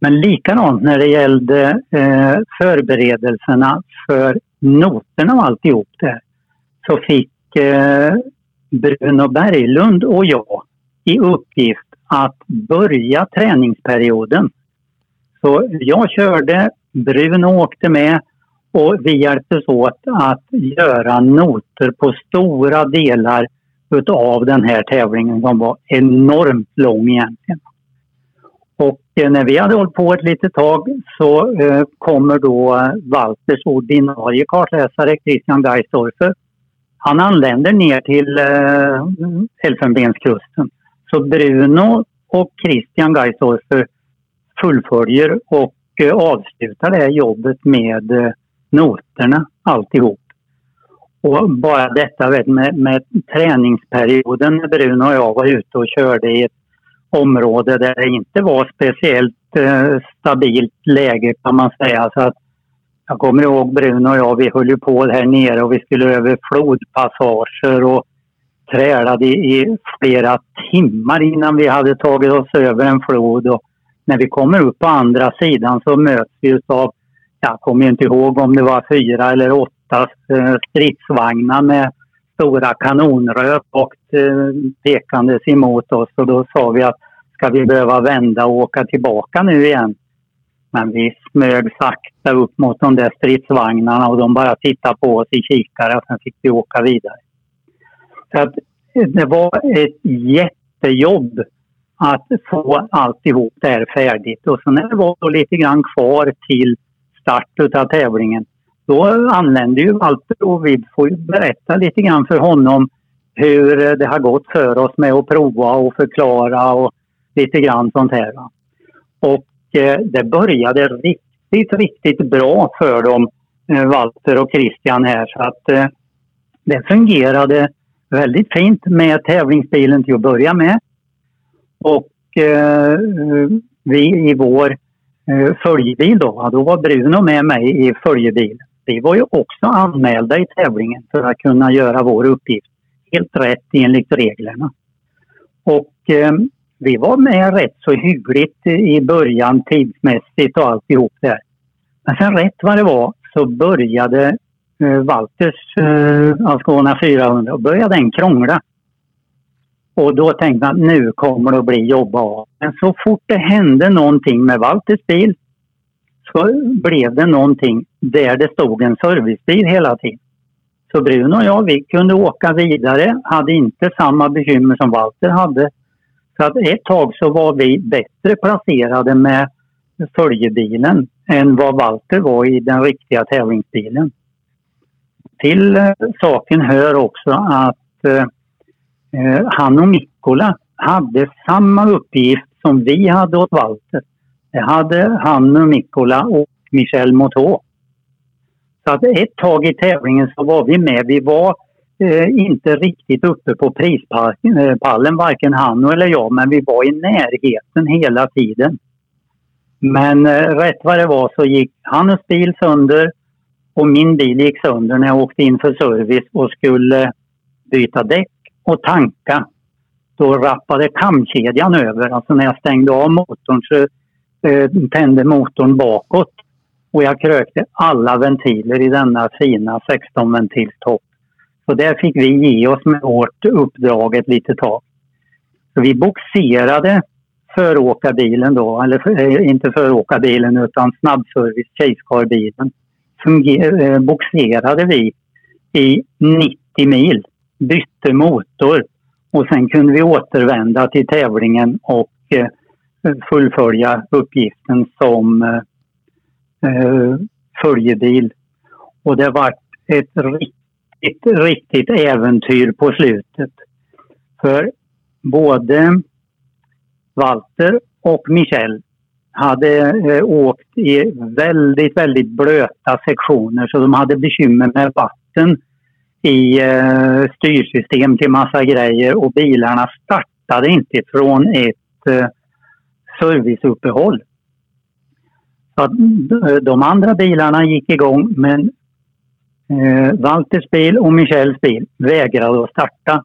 Men likadant när det gällde eh, förberedelserna för noterna och alltihop där. Så fick eh, Bruno Berglund och jag i uppgift att börja träningsperioden. Så jag körde, Bruno åkte med och vi hjälptes åt att göra noter på stora delar utav den här tävlingen som var enormt lång egentligen. Och eh, när vi hade hållit på ett litet tag så eh, kommer då Walters ordinarie kartläsare Christian Geisdorfer. Han anländer ner till eh, Elfenbenskusten. Så Bruno och Christian Geisdorfer fullföljer och eh, avslutar det här jobbet med eh, noterna alltihop. Och bara detta vet, med, med träningsperioden när Bruno och jag var ute och körde i ett område där det inte var speciellt eh, stabilt läge kan man säga. Så att jag kommer ihåg Bruno och jag, vi höll ju på här nere och vi skulle över flodpassager och trälade i flera timmar innan vi hade tagit oss över en flod. Och när vi kommer upp på andra sidan så möts vi av, jag kommer inte ihåg om det var fyra eller åtta eh, stridsvagnar med stora kanonrök och eh, pekandes emot oss. Och då sa vi att ska vi behöva vända och åka tillbaka nu igen? Men vi smög sakta upp mot de där stridsvagnarna och de bara tittade på oss i kikare och sen fick vi åka vidare. Så att det var ett jättejobb att få alltihop det här färdigt. Och så när det var lite grann kvar till start av tävlingen då anlände ju Walter och vi får ju berätta lite grann för honom hur det har gått för oss med att prova och förklara och lite grann sånt här. Och eh, det började riktigt, riktigt bra för dem, eh, Walter och Christian här. Så att eh, det fungerade väldigt fint med tävlingsbilen till att börja med. Och eh, vi i vår eh, följebil då, då var Bruno med mig i följebil. Vi var ju också anmälda i tävlingen för att kunna göra vår uppgift helt rätt enligt reglerna. Och eh, vi var med rätt så hyggligt i början tidsmässigt och alltihop där. Men sen rätt vad det var så började Walters eh, Ascona eh, 400 och började den krångla. Och då tänkte man nu kommer det att bli jobb av. Men så fort det hände någonting med Walters bil så blev det någonting där det stod en servicebil hela tiden. Så Bruno och jag vi kunde åka vidare, hade inte samma bekymmer som Walter hade. Så att ett tag så var vi bättre placerade med följebilen än vad Walter var i den riktiga tävlingsbilen. Till eh, saken hör också att eh, eh han och Mikkola hade samma uppgift som vi hade åt Walter. Det hade han och Mikkola och Michel Motto. Så att ett tag i tävlingen så var vi med. Vi var eh, inte riktigt uppe på prispallen, eh, varken han eller jag, men vi var i närheten hela tiden. Men eh, rätt vad det var så gick hans bil sönder och min bil gick sönder när jag åkte in för service och skulle byta däck och tanka. Då rappade kamkedjan över. Alltså när jag stängde av motorn så eh, tände motorn bakåt och jag krökte alla ventiler i denna fina 16 ventilstopp. Så där fick vi ge oss med vårt uppdrag ett litet tag. Så vi boxerade föråkarbilen då, eller eh, inte föråkarbilen utan snabbservice Chase-car-bilen. Eh, boxerade vi i 90 mil, bytte motor och sen kunde vi återvända till tävlingen och eh, fullfölja uppgiften som eh, eh följebil. Och det var ett riktigt riktigt, riktigt äventyr på slutet. För både Walter och Michel hade eh, åkt i väldigt, väldigt blöta sektioner så de hade bekymmer med vatten i eh, styrsystem till massa grejer och bilarna startade inte från ett eh, serviceuppehåll. Så att, eh, de andra bilarna gick igång men Eh, Walters bil och Michels bil vägrade att starta.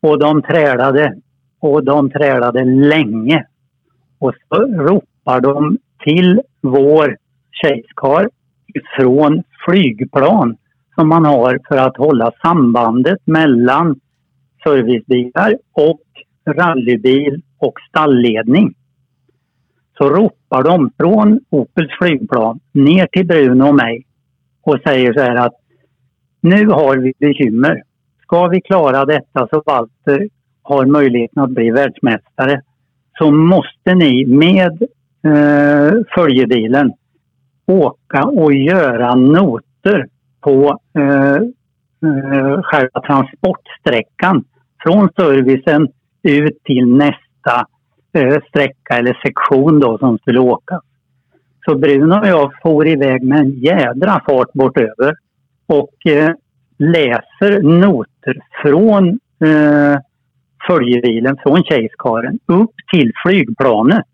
Och de trälade och de trälade länge. Och så ropar de till vår kejskar från flygplan som man har för att hålla sambandet mellan servicebilar och rallybil och stallledning. Så ropar de från Opels flygplan ner till Bruno och mig och säger så här att nu har vi bekymmer. Ska vi klara detta så Walter har möjligheten att bli världsmästare så måste ni med eh, följebilen åka och göra noter på eh, eh, själva transportsträckan från servicen ut till nästa eh, sträcka eller sektion då som skulle åkas. Så Bruno och jag for iväg med en jädra fart bortöver och eh, läser noter från eh, följebilen, från kejskaren upp till flygplanet.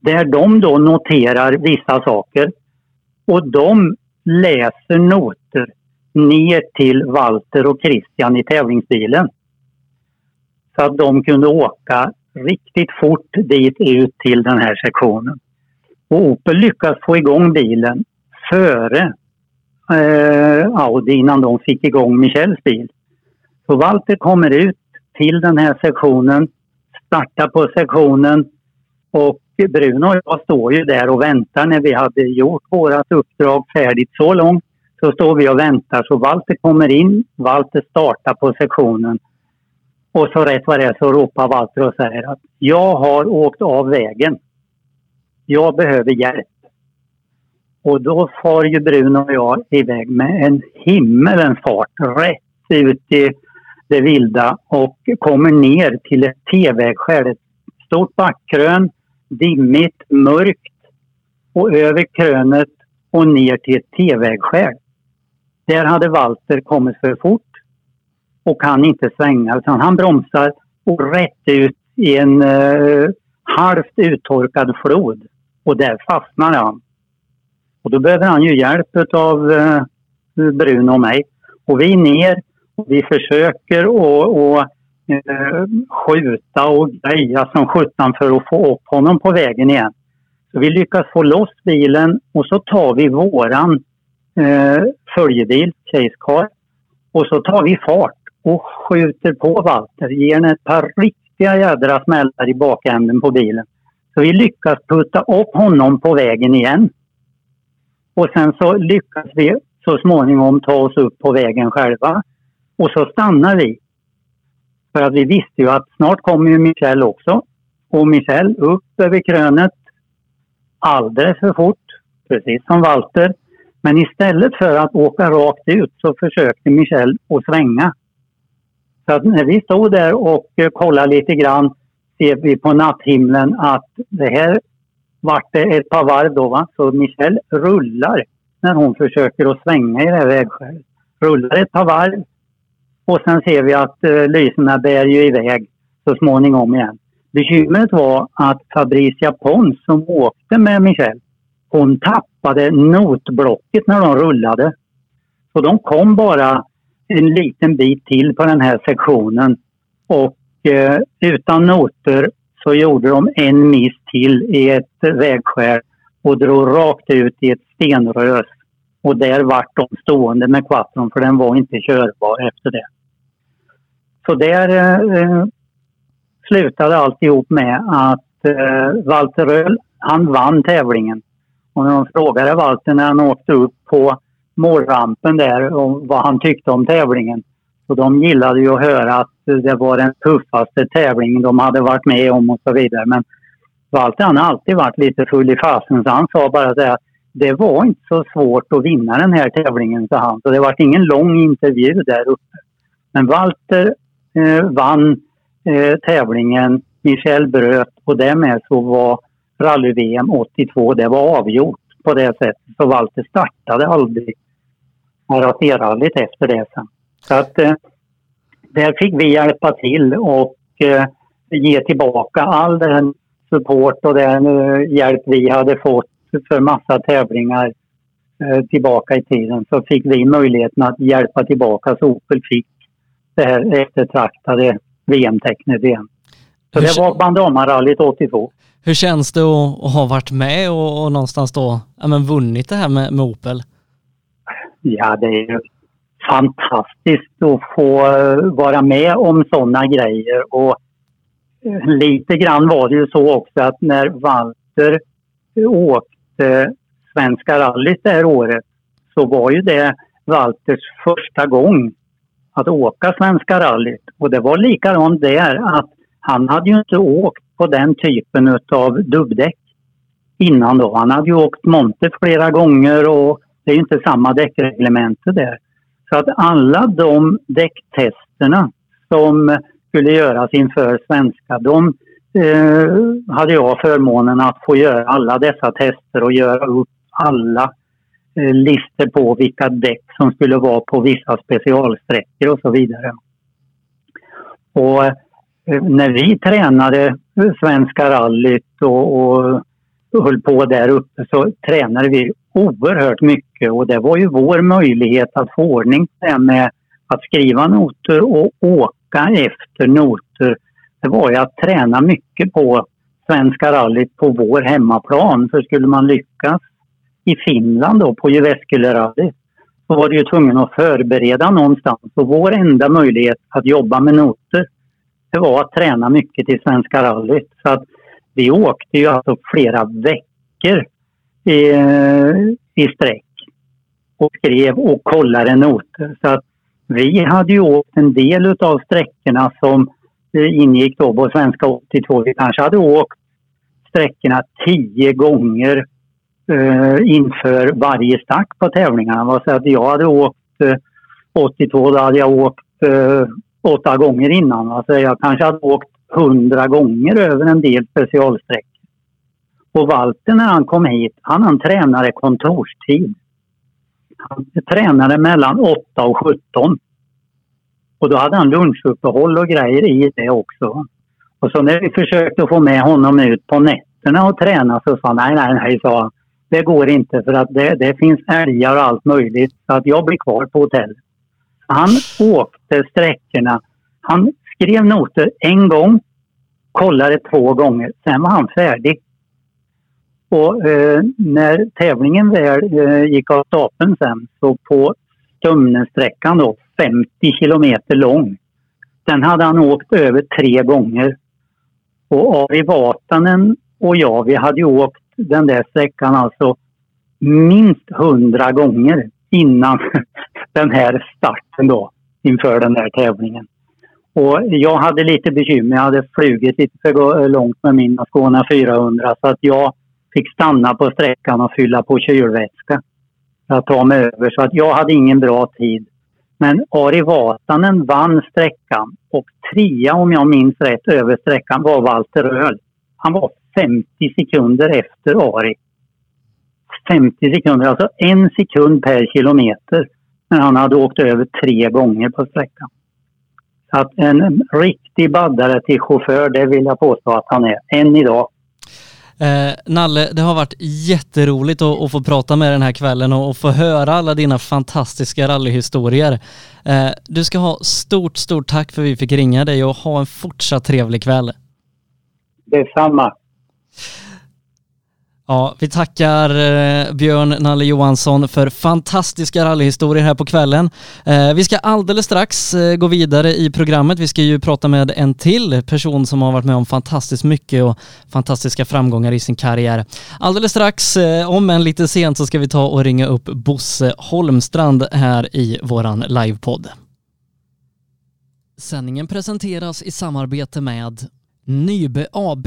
Där de då noterar vissa saker och de läser noter ner till Walter och Christian i tävlingsbilen. Så att de kunde åka riktigt fort dit ut till den här sektionen. Och Opel lyckas få igång bilen före eh, Audi innan de fick igång Michels bil. Så Walter kommer ut till den här sektionen, starta på sektionen och Bruno och jag står ju där och väntar när vi hade gjort vårt uppdrag färdigt så långt. Så står vi och väntar så Walter kommer in, Walter startar på sektionen. Och så rätt vad det är så ropar Walter och säger att jag har åkt av vägen. Jag behöver hjälp. Och då far ju Bruno och jag iväg med en himmelens fart rätt ut i det vilda och kommer ner till ett T-vägskäl. Ett stort backkrön, dimmigt, mörkt och över krönet och ner till ett T-vägskäl. Där hade Walter kommit för fort och kan inte svänga utan han bromsar och rätt ut i en eh, halvt uttorkad flod. Och där fastnar han. Och då behöver han ju hjälp av eh, Bruno och mig. Och vi är ner vi försöker att uh, skjuta och greja som sjutton för att få upp honom på vägen igen. Så vi lyckas få loss bilen och så tar vi våran eh, följebil, Chase Car, och så tar vi fart och skjuter på Walter, ger henne ett par riktiga jädra smällar i bakänden på bilen. Så vi lyckas putta upp honom på vägen igen. Och sen så lyckas vi så småningom ta oss upp på vägen själva. Och så stannar vi. För att vi visste ju att snart kommer ju Michel också. Och Michel upp över krönet alldeles för fort, precis som Walter. Men istället för att åka rakt ut så försökte Michel att svänga. Så att när vi stod där och eh, kollade lite grann ser vi på natthimlen att det här vart det ett par varv då. Va? Så Michelle rullar när hon försöker att svänga i det här vägskälet. Rullar ett par varv och sen ser vi att eh, lyserna bär ju iväg så småningom igen. Bekymret var att Fabricia Pons som åkte med Michelle, hon tappade notblocket när de rullade. Så de kom bara en liten bit till på den här sektionen. Och eh, utan noter så gjorde de en miss till i ett vägskäl och drog rakt ut i ett stenrös. Och där vart de stående med quattron för den var inte körbar efter det. Så där eh, slutade alltihop med att eh, Walter Röhl, han vann tävlingen. Och när de frågade Walter när han åkte upp på målrampen där och vad han tyckte om tävlingen. Och de gillade ju att höra att det var den tuffaste tävlingen de hade varit med om och så vidare. Men Walter han har alltid varit lite full i fasen så han sa bara så här, det var inte så svårt att vinna den här tävlingen, sa han. Så det var ingen lång intervju där uppe. Men Walter eh, vann eh, tävlingen, Michel bröt och därmed så var rally-VM 82, det var avgjort på det sättet. Så Walter startade aldrig RAC-rallyt efter det sen. Så att eh, där fick vi hjälpa till och eh, ge tillbaka all den support och den eh, hjälp vi hade fått för massa tävlingar eh, tillbaka i tiden. Så fick vi möjligheten att hjälpa tillbaka så Opel fick det här eftertraktade VM-tecknet igen. Så det var Bandamarallyt 82. Hur känns det att, att ha varit med och, och någonstans då ja, men vunnit det här med, med Opel? Ja, det är ju fantastiskt att få eh, vara med om sådana grejer. Och eh, lite grann var det ju så också att när Walter åkte Eh, svenska rallyt det här året så var ju det Walters första gång att åka Svenska rallyt. Och det var likadant där att han hade ju inte åkt på den typen av dubbdäck innan då. Han hade ju åkt Monte flera gånger och det är ju inte samma däckreglemente där. Så att alla de däcktesterna som skulle göras inför svenska, de eh, hade jag förmånen att få göra alla dessa tester och göra upp alla eh, listor på vilka däck som skulle vara på vissa specialsträckor och så vidare. Och eh, när vi tränade Svenska rallyt och, och höll på där uppe så tränade vi oerhört mycket och det var ju vår möjlighet att få ordning med att skriva noter och åka efter noter. Det var ju att träna mycket på Svenska rallyt på vår hemmaplan. För skulle man lyckas i Finland då på Jyväskylärallyt så var du ju tvungen att förbereda någonstans. Och vår enda möjlighet att jobba med noter det var att träna mycket till Svenska rallyt. Så att vi åkte ju alltså flera veckor i, i sträck och skrev och kollade noter. Så att vi hade ju åkt en del av sträckorna som ingick då på Svenska 82. Vi kanske hade åkt sträckorna tio gånger eh, inför varje start på tävlingarna. Så att jag hade åkt eh, 82, då hade jag åkt eh, åtta gånger innan. Alltså jag kanske hade åkt hundra gånger över en del specialsträckor. Och Walter när han kom hit, han, han tränade kontorstid. Han tränade mellan 8 och 17. Och då hade han lunchuppehåll och grejer i det också. Och så när vi försökte få med honom ut på nätterna och träna så sa han nej, nej, nej, sa Det går inte för att det, det finns älgar och allt möjligt så att jag blir kvar på hotellet. Han åkte sträckorna. Han skrev noter en gång, kollade två gånger, sen var han färdig. Och eh, när tävlingen väl eh, gick av stapeln sen så på Stumnesträckan då, 50 kilometer lång. Den hade han åkt över tre gånger. Och Ari Vatanen och jag, vi hade ju åkt den där sträckan alltså minst hundra gånger innan den här starten då, inför den här tävlingen. Och jag hade lite bekymmer. Jag hade flugit lite för långt med min Skåne 400 så att jag fick stanna på sträckan och fylla på kylvätska för att ta mig över. Så att jag hade ingen bra tid. Men Ari Vatanen vann sträckan och trea om jag minns rätt över sträckan var Walter Röhl. Han var 50 sekunder efter Ari. 50 sekunder, alltså en sekund per kilometer. Men han hade åkt över tre gånger på sträckan. Så att en riktig baddare till chaufför, det vill jag påstå att han är, än idag. Eh, Nalle, det har varit jätteroligt att, att få prata med dig den här kvällen och, och få höra alla dina fantastiska rallyhistorier. Eh, du ska ha stort, stort tack för att vi fick ringa dig och ha en fortsatt trevlig kväll. Detsamma. Ja, vi tackar eh, Björn Nalle Johansson för fantastiska rallyhistorier här på kvällen. Eh, vi ska alldeles strax eh, gå vidare i programmet. Vi ska ju prata med en till person som har varit med om fantastiskt mycket och fantastiska framgångar i sin karriär. Alldeles strax, eh, om en lite sent, så ska vi ta och ringa upp Bosse Holmstrand här i våran livepodd. Sändningen presenteras i samarbete med Nybe AB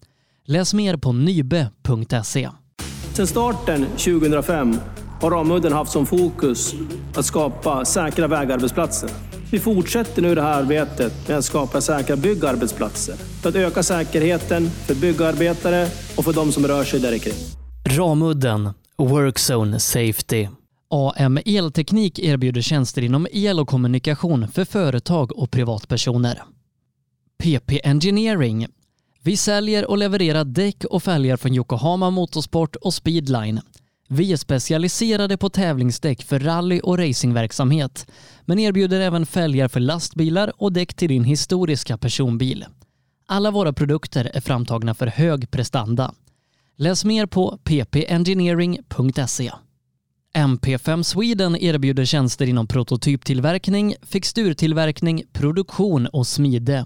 Läs mer på nybe.se. Sedan starten 2005 har Ramudden haft som fokus att skapa säkra vägarbetsplatser. Vi fortsätter nu det här arbetet med att skapa säkra byggarbetsplatser för att öka säkerheten för byggarbetare och för de som rör sig där kring. Ramudden Workzone Safety. AM Elteknik erbjuder tjänster inom el och kommunikation för företag och privatpersoner. PP Engineering vi säljer och levererar däck och fälgar från Yokohama Motorsport och Speedline. Vi är specialiserade på tävlingsdäck för rally och racingverksamhet, men erbjuder även fälgar för lastbilar och däck till din historiska personbil. Alla våra produkter är framtagna för hög prestanda. Läs mer på ppengineering.se. MP5 Sweden erbjuder tjänster inom prototyptillverkning, fixturtillverkning, produktion och smide.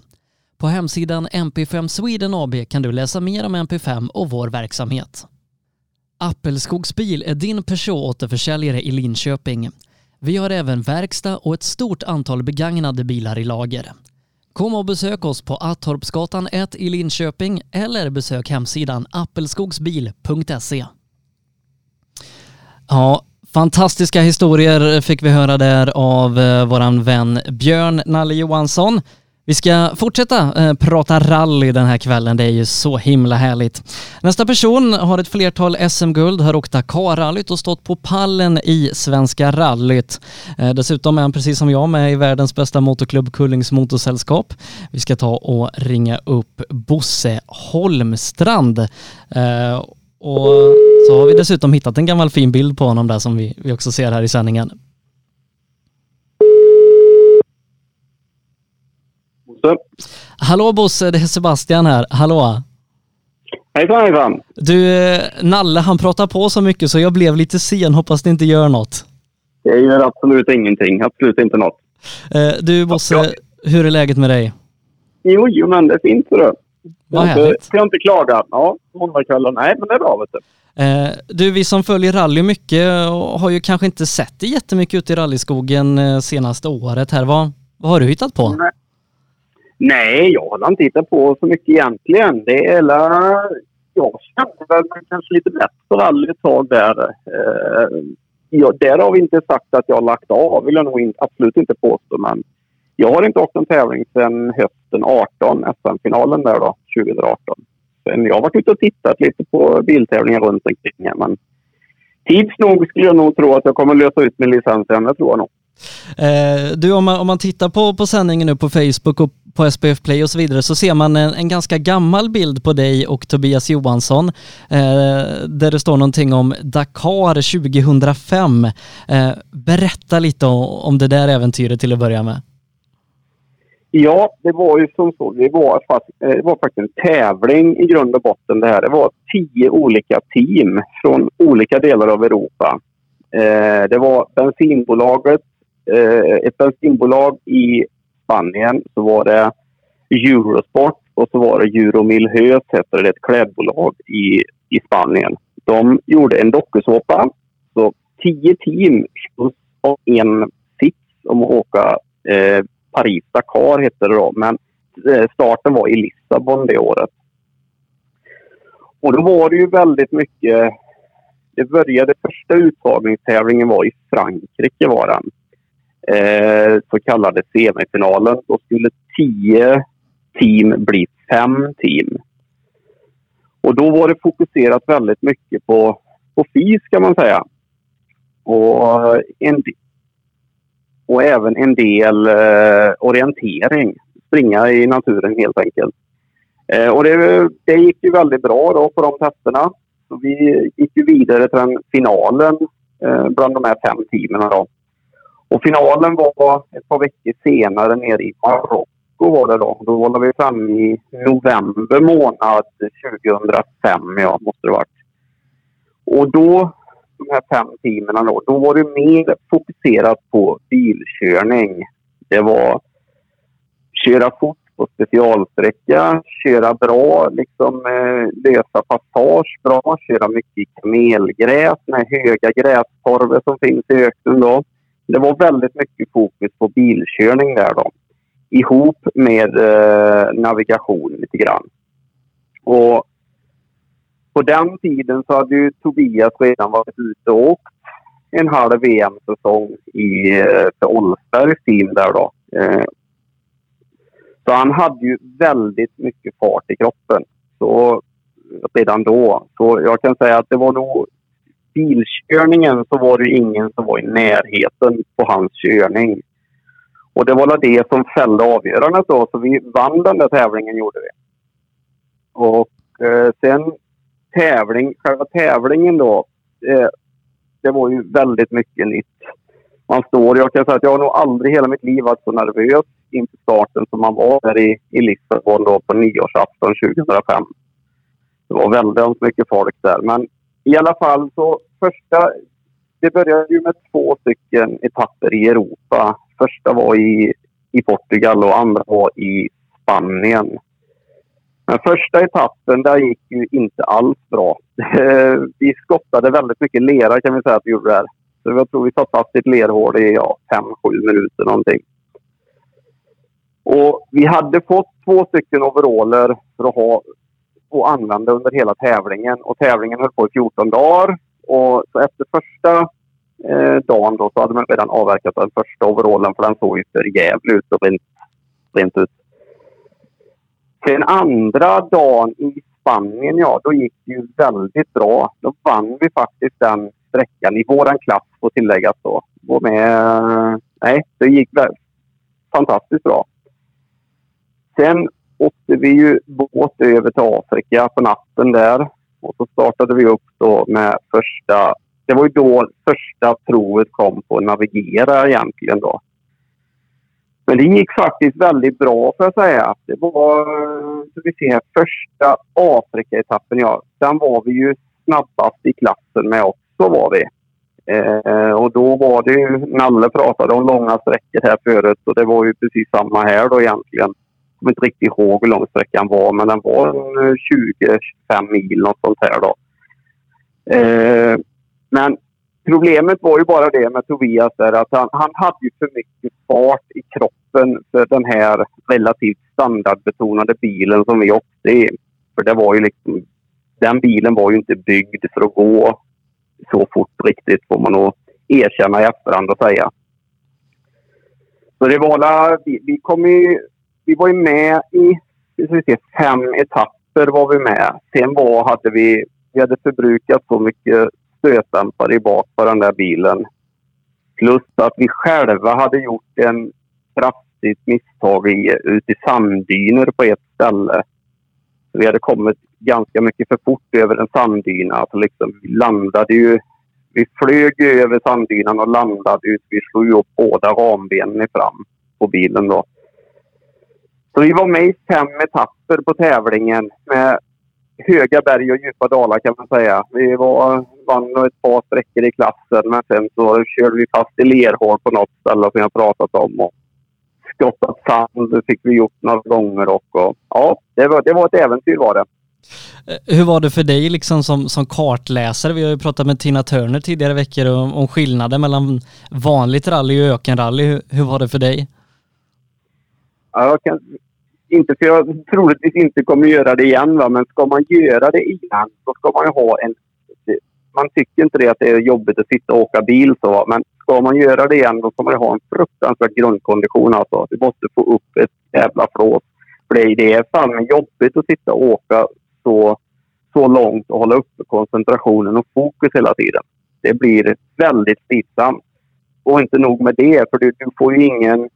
På hemsidan MP5 Sweden AB kan du läsa mer om MP5 och vår verksamhet. Appelskogsbil är din Peugeot-återförsäljare i Linköping. Vi har även verkstad och ett stort antal begagnade bilar i lager. Kom och besök oss på Attorpsgatan 1 i Linköping eller besök hemsidan appelskogsbil.se. Ja, fantastiska historier fick vi höra där av eh, våran vän Björn Nalle Johansson. Vi ska fortsätta eh, prata rally den här kvällen. Det är ju så himla härligt. Nästa person har ett flertal SM-guld, har åkt Dakar-rallyt och stått på pallen i Svenska rallyt. Eh, dessutom är han precis som jag med i världens bästa motorklubb Kullings Motorsällskap. Vi ska ta och ringa upp Bosse Holmstrand. Eh, och så har vi dessutom hittat en gammal fin bild på honom där som vi, vi också ser här i sändningen. Bosse. Hallå Bosse, det är Sebastian här. Hallå! Hejsan hejsan! Du, eh, Nalle han pratar på så mycket så jag blev lite sen. Hoppas det inte gör något. Det gör absolut ingenting. Absolut inte något. Eh, Du Bosse, Ja. hur är läget med dig? Jo, men det är fint det. Vad härligt. Ska inte klaga. Ja, måndagskvällen. Nej, men det är bra vet du. Eh, Du, vi som följer rally mycket och har ju kanske inte sett det jättemycket ute i rallyskogen eh, senaste året här. Vad, vad har du hittat på? Nej. Nej, jag har inte hittat på så mycket egentligen. Det är hela... Jag kände väl mig kanske lite bättre rally ett tag där. Eh, ja, där har vi inte sagt att jag har lagt av, vill jag nog in, absolut inte påstå. Men jag har inte åkt en tävling sedan hösten 18, SM-finalen där då, 2018. Sen jag har varit ute och tittat lite på biltävlingar runt omkring här, men tids nog skulle jag nog tro att jag kommer lösa ut min licens igen, det tror jag nog. Eh, Du, om man, om man tittar på, på sändningen nu på Facebook och på SPF Play och så vidare så ser man en, en ganska gammal bild på dig och Tobias Johansson eh, där det står någonting om Dakar 2005. Eh, berätta lite om, om det där äventyret till att börja med. Ja, det var ju som så. Det var, fast, eh, det var faktiskt en tävling i grund och botten det här. Det var tio olika team från olika delar av Europa. Eh, det var bensinbolaget, eh, ett bensinbolag i Spanien. Så var det Eurosport och så var det Euromilhös, heter det, ett klädbolag i, i Spanien. De gjorde en dokusåpa. Så tio team och en sits om att åka eh, Paris-Dakar hette det då, men eh, starten var i Lissabon det året. Och då var det ju väldigt mycket... Det började, första uttagningstävlingen var i Frankrike var den. Eh, så kallade semifinalen. Då skulle tio team bli fem team. Och då var det fokuserat väldigt mycket på, på fys kan man säga. Och eh, en, och även en del eh, orientering. Springa i naturen helt enkelt. Eh, och det, det gick ju väldigt bra då på de testerna. Så vi gick ju vidare till den finalen eh, bland de här fem teamen. Då. Och finalen var ett par veckor senare nere i Marocko var det då. Då var vi framme i november månad 2005, ja, måste det ha varit. Och då de här fem teamen då, då var det mer fokuserat på bilkörning. Det var köra fort på specialsträcka, köra bra, liksom eh, lösa passage bra, köra mycket i kamelgräs med höga grästorvor som finns i öknen då. Det var väldigt mycket fokus på bilkörning där då. Ihop med eh, navigation lite grann. Och på den tiden så hade ju Tobias redan varit ute och åkt en halv VM-säsong i eh, för Olsbergs team där då. Eh, så han hade ju väldigt mycket fart i kroppen. Så redan då. Så jag kan säga att det var nog bilkörningen så var det ju ingen som var i närheten på hans körning. Och det var väl det som fällde avgörandet då. Så vi vann den där tävlingen gjorde vi. Och eh, sen tävling, själva tävlingen då. Eh, det var ju väldigt mycket nytt. Man står, jag kan säga att jag har nog aldrig i hela mitt liv varit så nervös inför starten som man var där i, i Lissabon då på nyårsafton 2005. Det var väldigt mycket folk där. Men i alla fall så första... Det började ju med två stycken etapper i Europa. Första var i, i Portugal och andra var i Spanien. Men första etappen där gick ju inte alls bra. Vi skottade väldigt mycket lera kan vi säga att vi gjorde där. Så jag tror vi satt fast i ett lerhål i ja, fem, sju minuter någonting. Och vi hade fått två stycken overaller för att ha och använde under hela tävlingen. Och tävlingen höll på i 14 dagar. Och så efter första eh, dagen då, så hade man redan avverkat den första overallen för den såg ju för jävligt ut och rent, rent ut. Sen andra dagen i Spanien, ja, då gick det ju väldigt bra. Då vann vi faktiskt den sträckan i våran klass, får tilläggas då. Och med, nej, det gick fantastiskt bra. Sen åkte vi ju båt över till Afrika på natten där. Och så startade vi upp då med första... Det var ju då första provet kom på att navigera egentligen då. Men det gick faktiskt väldigt bra får jag säga. Det var, så vi ser, första Afrika-etappen, ja. Den var vi ju snabbast i klassen med också var vi. Eh, och då var det ju, Nalle pratade om långa sträckor här förut och det var ju precis samma här då egentligen. Jag kommer inte riktigt ihåg hur lång sträckan var men den var 20-25 mil något sånt här då. Eh, men Problemet var ju bara det med Tobias där att han, han hade ju för mycket fart i kroppen för den här relativt standardbetonade bilen som vi åkte i. För det var ju liksom, den bilen var ju inte byggd för att gå så fort riktigt får man nog erkänna i efterhand och säga. Så det var la, vi, vi, kom ju, vi var ju med i vi se, fem etapper var vi med. Sen var, hade vi, vi hade förbrukat så mycket stötdämpare i bak på den där bilen. Plus att vi själva hade gjort en kraftigt misstag i, ute i sanddyner på ett ställe. Så vi hade kommit ganska mycket för fort över en sanddyna. Alltså liksom, vi landade ju... Vi flög över sanddynan och landade ut. Vi slog upp båda rambenen fram på bilen då. Så vi var med i fem etapper på tävlingen med höga berg och djupa dalar kan man säga. Vi var, vann ett par sträckor i klassen men sen så körde vi fast i lerhål på något ställe som jag pratat om. Och skottat sand fick vi gjort några gånger och, och ja, det var, det var ett äventyr var det. Eh, hur var det för dig liksom som, som kartläsare? Vi har ju pratat med Tina Turner tidigare veckor om, om skillnaden mellan vanligt rally och ökenrally. Hur, hur var det för dig? Ja, jag kan inte för jag troligtvis inte kommer göra det igen, va? men ska man göra det igen så ska man ju ha en... Man tycker inte det att det är jobbigt att sitta och åka bil så, men ska man göra det igen då ska man ha en fruktansvärd grundkondition alltså. Du måste få upp ett jävla flås. För det är fan jobbigt att sitta och åka så, så långt och hålla uppe koncentrationen och fokus hela tiden. Det blir väldigt slitsamt. Och inte nog med det, för du, du får ju ingen...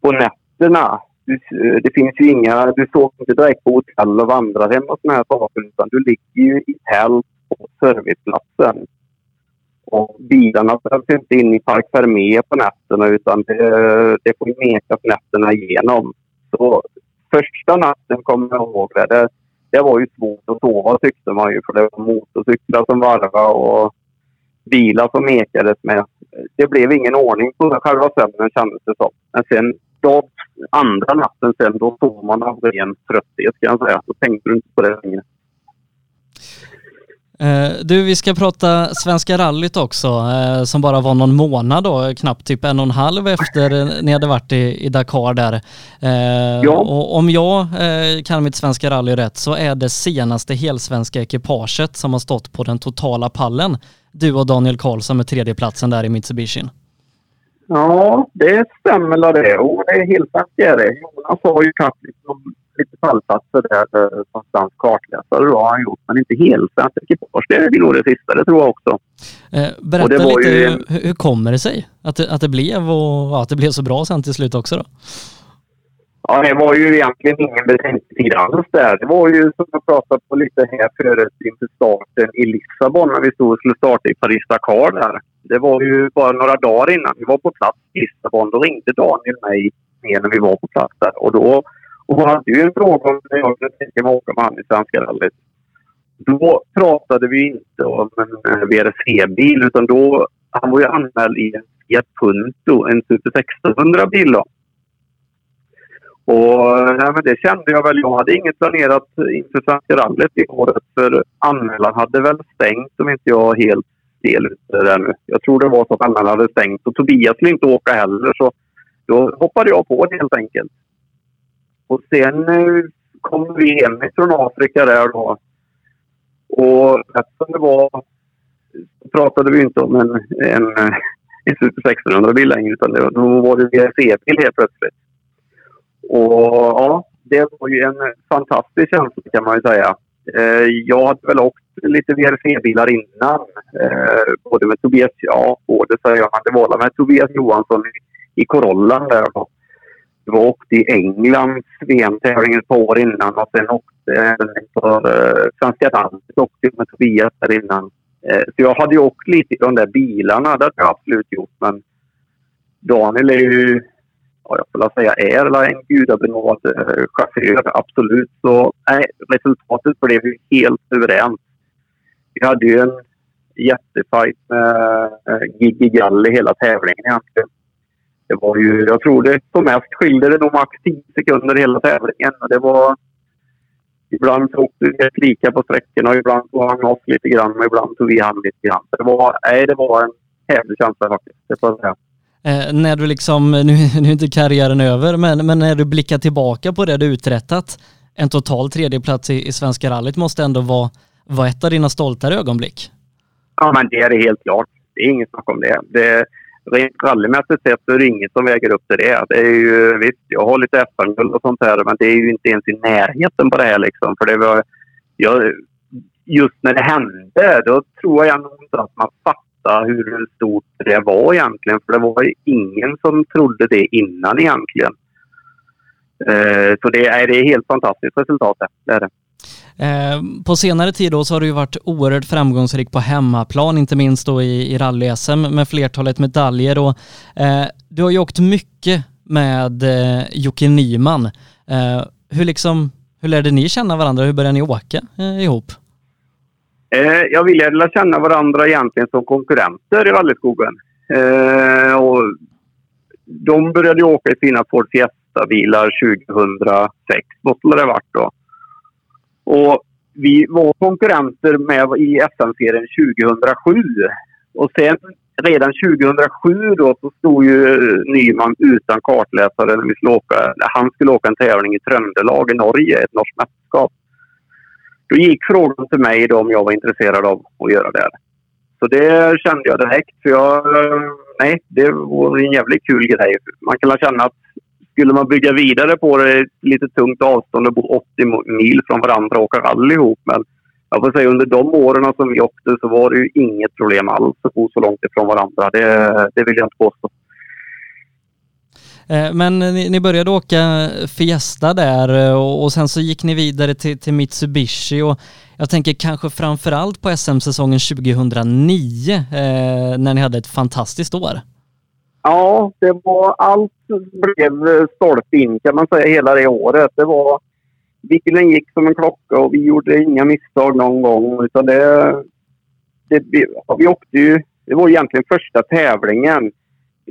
På nätterna du, det finns ju inga... Du sover inte direkt på hotell och vandrar hem och sådana här saker utan du ligger ju i tält på serviceplatsen. Och bilarna ställs inte in i Park Fermé på nätterna utan det, det får mekas nätterna igenom. Så första natten kommer jag ihåg det. det. Det var ju svårt att sova tyckte man ju för det var motorcyklar som varvade och bilar som mekades med. Det blev ingen ordning på själva sömnen kändes det som. Men sen dag, andra natten sen, då sov man av ren trötthet kan jag säga. Då tänkte du inte på det längre. Eh, du, vi ska prata Svenska rallyt också, eh, som bara var någon månad då, knappt typ en och en halv efter ni hade varit i, i Dakar där. Eh, ja. Och om jag kan mitt Svenska rally rätt så är det senaste helsvenska ekipaget som har stått på den totala pallen. Du och Daniel Karlsson med tredjeplatsen där i Mitsubishi. Ja, det stämmer det. Och det är helt sant det är det. Jonas har ju tagit liksom lite fallplatser där eh, som svensk kartläsare då har han gjort. Men inte helt svenskt ekipage. Det är nog det sista, det tror jag också. Eh, berätta lite, ju... hur, hur kommer det sig att det, att det blev och ja, att det blev så bra sen till slut också då? Ja, det var ju egentligen ingen betänketid alls där. Det var ju som jag pratade på lite här förut inför starten i Lissabon när vi stod och skulle starta i Paris-Dakar där. Det var ju bara några dagar innan vi var på plats i Lissabon. Då ringde Daniel mig när vi var på plats där. Och då och han hade ju en fråga om jag kunde tänka mig åka med han i Svenska rallyt. Då pratade vi inte om en eh, VRC-bil utan då, han var ju anmäld i en Fiat Punto, en Super 1600-bil Och nej, men det kände jag väl. Jag hade inget planerat inför Svenska rallyt i året för anmälan hade väl stängt om inte jag helt del ute där nu. Jag tror det var så att anmälan hade stängt och Tobias ville inte åka heller så då hoppade jag på det helt enkelt. Och sen eh, kom vi hem från Afrika där då. Och eftersom det var så pratade vi inte om en, en, eh, en Super 1600-bil längre utan det, då var det VRC-bil helt plötsligt. Och ja, det var ju en fantastisk känsla kan man ju säga. Eh, jag hade väl åkt lite VRC-bilar innan. Eh, både med Tobias, ja, både så jag, hade var med Tobias Johansson i, i Corollan där Jag Jag åkte i Englands VM-tävling ett par år innan och sen åkte jag för eh, Svenska rallyt åkte med Tobias där innan. Eh, så jag hade ju åkt lite i de där bilarna, det hade jag absolut gjort. Men Daniel är ju jag skulle säga är en gudabenådad eh, chaufför, absolut. Så nej, resultatet blev ju helt överens. Vi hade ju en jättefight med eh, Gigi Galli hela tävlingen egentligen. Det var ju, jag tror det som mest skilde det nog max 10 sekunder hela tävlingen. Och det var... Ibland tog åkte helt lika på sträckorna och ibland tog han oss lite grann och ibland tog vi han lite grann. det var, nej, det var en häftig känsla faktiskt, det får jag säga. Eh, när du liksom, nu, nu är inte karriären över, men, men när du blickar tillbaka på det du uträttat, en total tredjeplats i, i Svenska rallyt måste ändå vara, vara ett av dina stoltare ögonblick? Ja, men det är det helt klart. Det är inget snack om det. det rent rallymässigt sett så är det inget som väger upp till det. det är ju, visst, jag har lite SM-guld och sånt här, men det är ju inte ens i närheten på det här liksom. För det var, jag, just när det hände, då tror jag nog inte att man fattar fatta hur stort det var egentligen. För det var ingen som trodde det innan egentligen. Eh, så det är, det är helt fantastiskt resultat det är det. Eh, på senare tid då så har du ju varit oerhört framgångsrik på hemmaplan, inte minst då i, i rally-SM med flertalet medaljer och eh, du har ju åkt mycket med eh, Jocke Nyman. Eh, hur liksom, hur lärde ni känna varandra? Hur började ni åka eh, ihop? Eh, jag vill lära känna varandra egentligen som konkurrenter i rallyskogen. Eh, och de började åka i sina Ford Fiesta-bilar 2006, måste det varit då. Och vi var konkurrenter med i SM-serien 2007. Och sen redan 2007 då så stod ju Nyman utan kartläsare när vi skulle åka. Han skulle åka en tävling i Tröndelag i Norge, ett norskt mästerskap. Då gick frågan till mig då om jag var intresserad av att göra det. Så det kände jag direkt. För jag, nej, det vore en jävligt kul grej. Man kan känna att skulle man bygga vidare på det, ett lite tungt avstånd och bo 80 mil från varandra och åka rally ihop. Men jag får säga under de åren som vi åkte så var det ju inget problem alls att bo så långt ifrån varandra. Det, det vill jag inte påstå. Eh, men ni, började åka Fiesta där eh, och, och, sen så gick ni vidare till, till Mitsubishi och jag tänker kanske framförallt på SM-säsongen 2009 eh, när ni hade ett fantastiskt år. Ja, det var allt blev stolpe in kan man säga hela det året. Det var bilen gick som en klocka och vi gjorde inga misstag någon gång utan det, det vi åkte ju, det var egentligen första tävlingen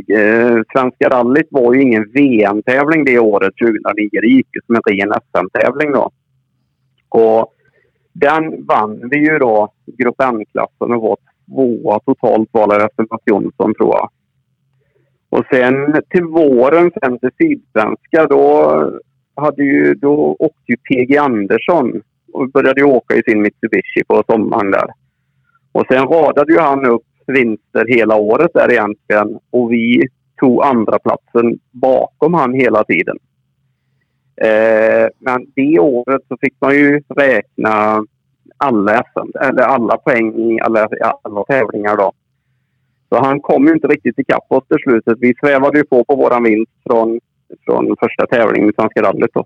Eh, Svenska rallyt var ju ingen VM-tävling det året, 2009. Det gick ju som en ren SM-tävling då. Och den vann vi ju då, Grupp N-klassen och var tvåa totalt var det efter Mats Jonsson tror jag. Och sen till våren, sen till Sydsvenska, då, hade ju, då åkte ju PG Andersson och började åka i sin Mitsubishi på sommaren där. Och sen radade ju han upp vinster hela året där egentligen. Och vi tog andra platsen bakom han hela tiden. Eh, men det året så fick man ju räkna alla SM, eller alla poäng i alla, alla tävlingar då. Så han kom ju inte riktigt ikapp oss till slutet. Vi svävade ju på på våran vinst från, från första tävlingen i Svenska rallyt då.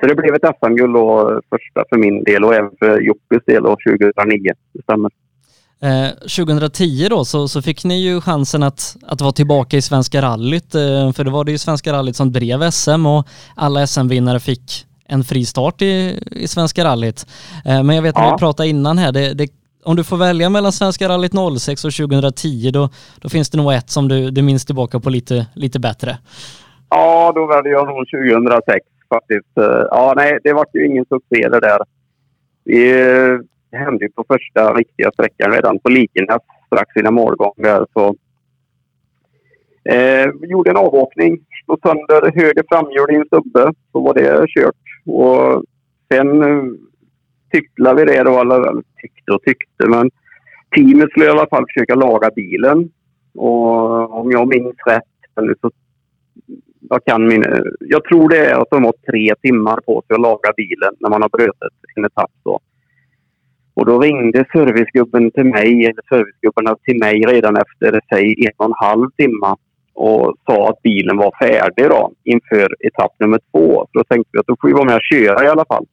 Så det blev ett SM-guld första för min del och även för Jockes del 2009. Det stämmer. 2010 eh, då så, så fick ni ju chansen att, att vara tillbaka i Svenska rallyt, eh, för det var det ju Svenska rallyt som drev SM och alla SM-vinnare fick en fri start i, i Svenska rallyt. Eh, men jag vet när ja. vi pratade innan här, det, det, om du får välja mellan Svenska rallyt 06 och 2010 då, då finns det nog ett som du, du minns tillbaka på lite, lite bättre. Ja, då väljer jag nog 2006 faktiskt. Ja, nej, det var ju ingen succé det där. Det hände ju på första riktiga sträckan redan på Likenäs strax innan målgång där. Så, eh, vi gjorde en avåkning, slog sönder höger framhjul i en stubbe. Så var det kört. Och sen eh, tyckte vi det då, eller tyckte och tyckte, men teamet skulle i alla fall försöka laga bilen. Och om jag minns rätt så jag, kan min, jag tror det är att de har tre timmar på sig att laga bilen när man har brutit en etapp. Då. Och då ringde servicegubben till mig, eller servicegubbarna till mig redan efter säg en och en halv timme och sa att bilen var färdig då, inför etapp nummer två. Så då tänkte vi att då får vi vara med och köra i alla fall.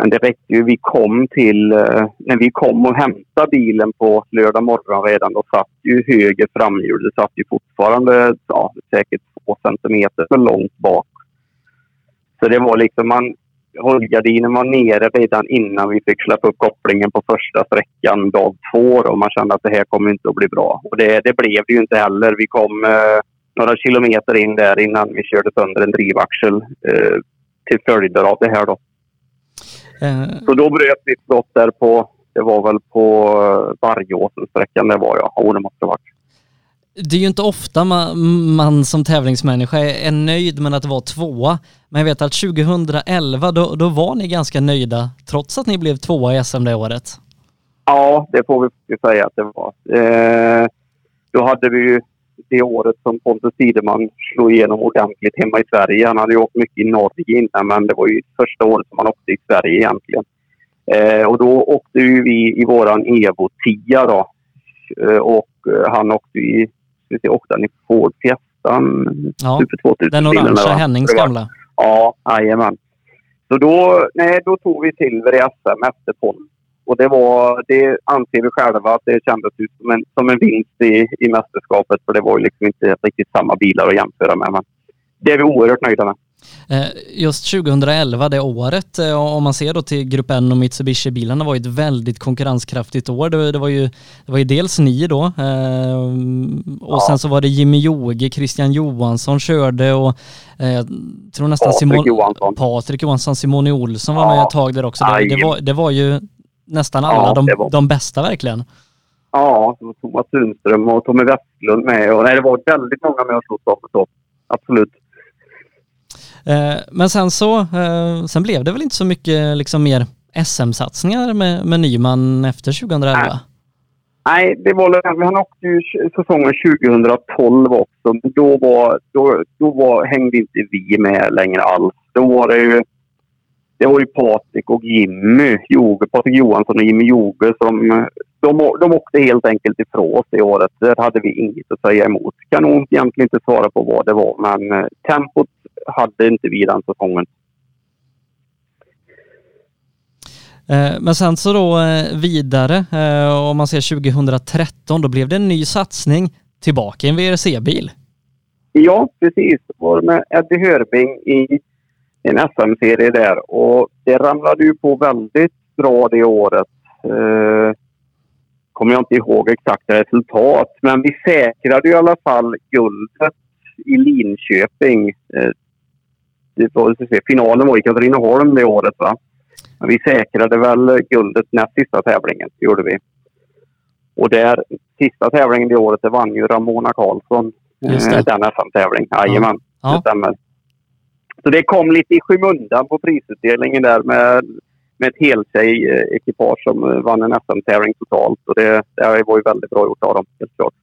Men det räckte ju. Vi kom till... Eh, när vi kom och hämtade bilen på lördag morgon redan, då satt ju höger framhjul. Det satt ju fortfarande ja, säkert två centimeter för långt bak. Så det var liksom... man Rullgardinen var nere redan innan vi fick släppa upp kopplingen på första sträckan dag två. Och man kände att det här kommer inte att bli bra. Och det, det blev det ju inte heller. Vi kom eh, några kilometer in där innan vi körde sönder en drivaxel eh, till följder av det här. Då. Eh. Så då bröt vi ett skott där på, det var väl på Vargåsen-sträckan det var jag. Jo, det måste ha varit. Det är ju inte ofta man, man, som tävlingsmänniska är nöjd med att vara tvåa. Men jag vet att 2011 då, då var ni ganska nöjda trots att ni blev tvåa i SM det året. Ja, det får vi säga att det var. Eh, då hade vi ju det året som Pontus Tideman slog igenom ordentligt hemma i Sverige. Han hade ju åkt mycket i Norge innan men det var ju första året som han åkte i Sverige egentligen. Eh, och då åkte ju vi i våran Evo 10 då. Eh, och eh, han åkte i, vi åkte han i Ford Fiestan, ja, Super 2000 Den orangea Hennings gamla. Ja, jajamän. Så då, nej, då tog vi silver i SM efter Pontus och det, var, det anser vi själva att det kändes som en, som en vinst i, i mästerskapet. För det var ju liksom inte riktigt samma bilar att jämföra med. Men det är vi oerhört nöjda med. Eh, just 2011, det året, eh, om man ser då till Grupp N och Mitsubishi-bilarna var ju ett väldigt konkurrenskraftigt år. Det, det, var, ju, det var ju dels ni då eh, och ja. sen så var det Jimmy Joge, Christian Johansson körde och jag tror nästan Patrik Simon, Johansson. Patrik Johansson, Simone Olsson var med ett tag där också. Det, det, var, det var ju nästan alla, ja, de, var... de bästa verkligen. Ja, Thomas Sundström och Tommy Westlund med. Och, nej, det var väldigt många med och så. Absolut. Eh, men sen så, eh, sen blev det väl inte så mycket liksom mer SM-satsningar med, med Nyman efter 2011? Nej. Nej, det var, han åkte ju säsongen 2012 också. Men då, var, då, då var, hängde inte vi med längre alls. Då var det ju det var ju Patrik och Jimmy Joge, Patrik Johansson och Jimmy Joge som de, de åkte helt enkelt ifrån oss det året. Där hade vi inget att säga emot. Kan nog egentligen inte svara på vad det var, men eh, tempot hade inte vi den säsongen. Eh, men sen så då eh, vidare, om man ser 2013, då blev det en ny satsning tillbaka i en VRC-bil. Ja, precis. Det var med Eddie Hörbing i en SM-serie där och det ramlade ju på väldigt bra det året. Kommer jag inte ihåg exakta resultat, men vi säkrade i alla fall guldet i Linköping. Eh, det var, se, finalen var i Katrineholm det året. Va? Men vi säkrade väl guldet näst sista tävlingen, gjorde vi. Och där, sista tävlingen det året, det vann ju Ramona Karlsson. Eh, den SM-tävling. Jajamän, ja. det stämmer. Så det kom lite i skymundan på prisutdelningen där med, med ett heltjej-ekipage som eh, vann en SM-tävling totalt. Och det, det var ju väldigt bra gjort av dem, helt klart.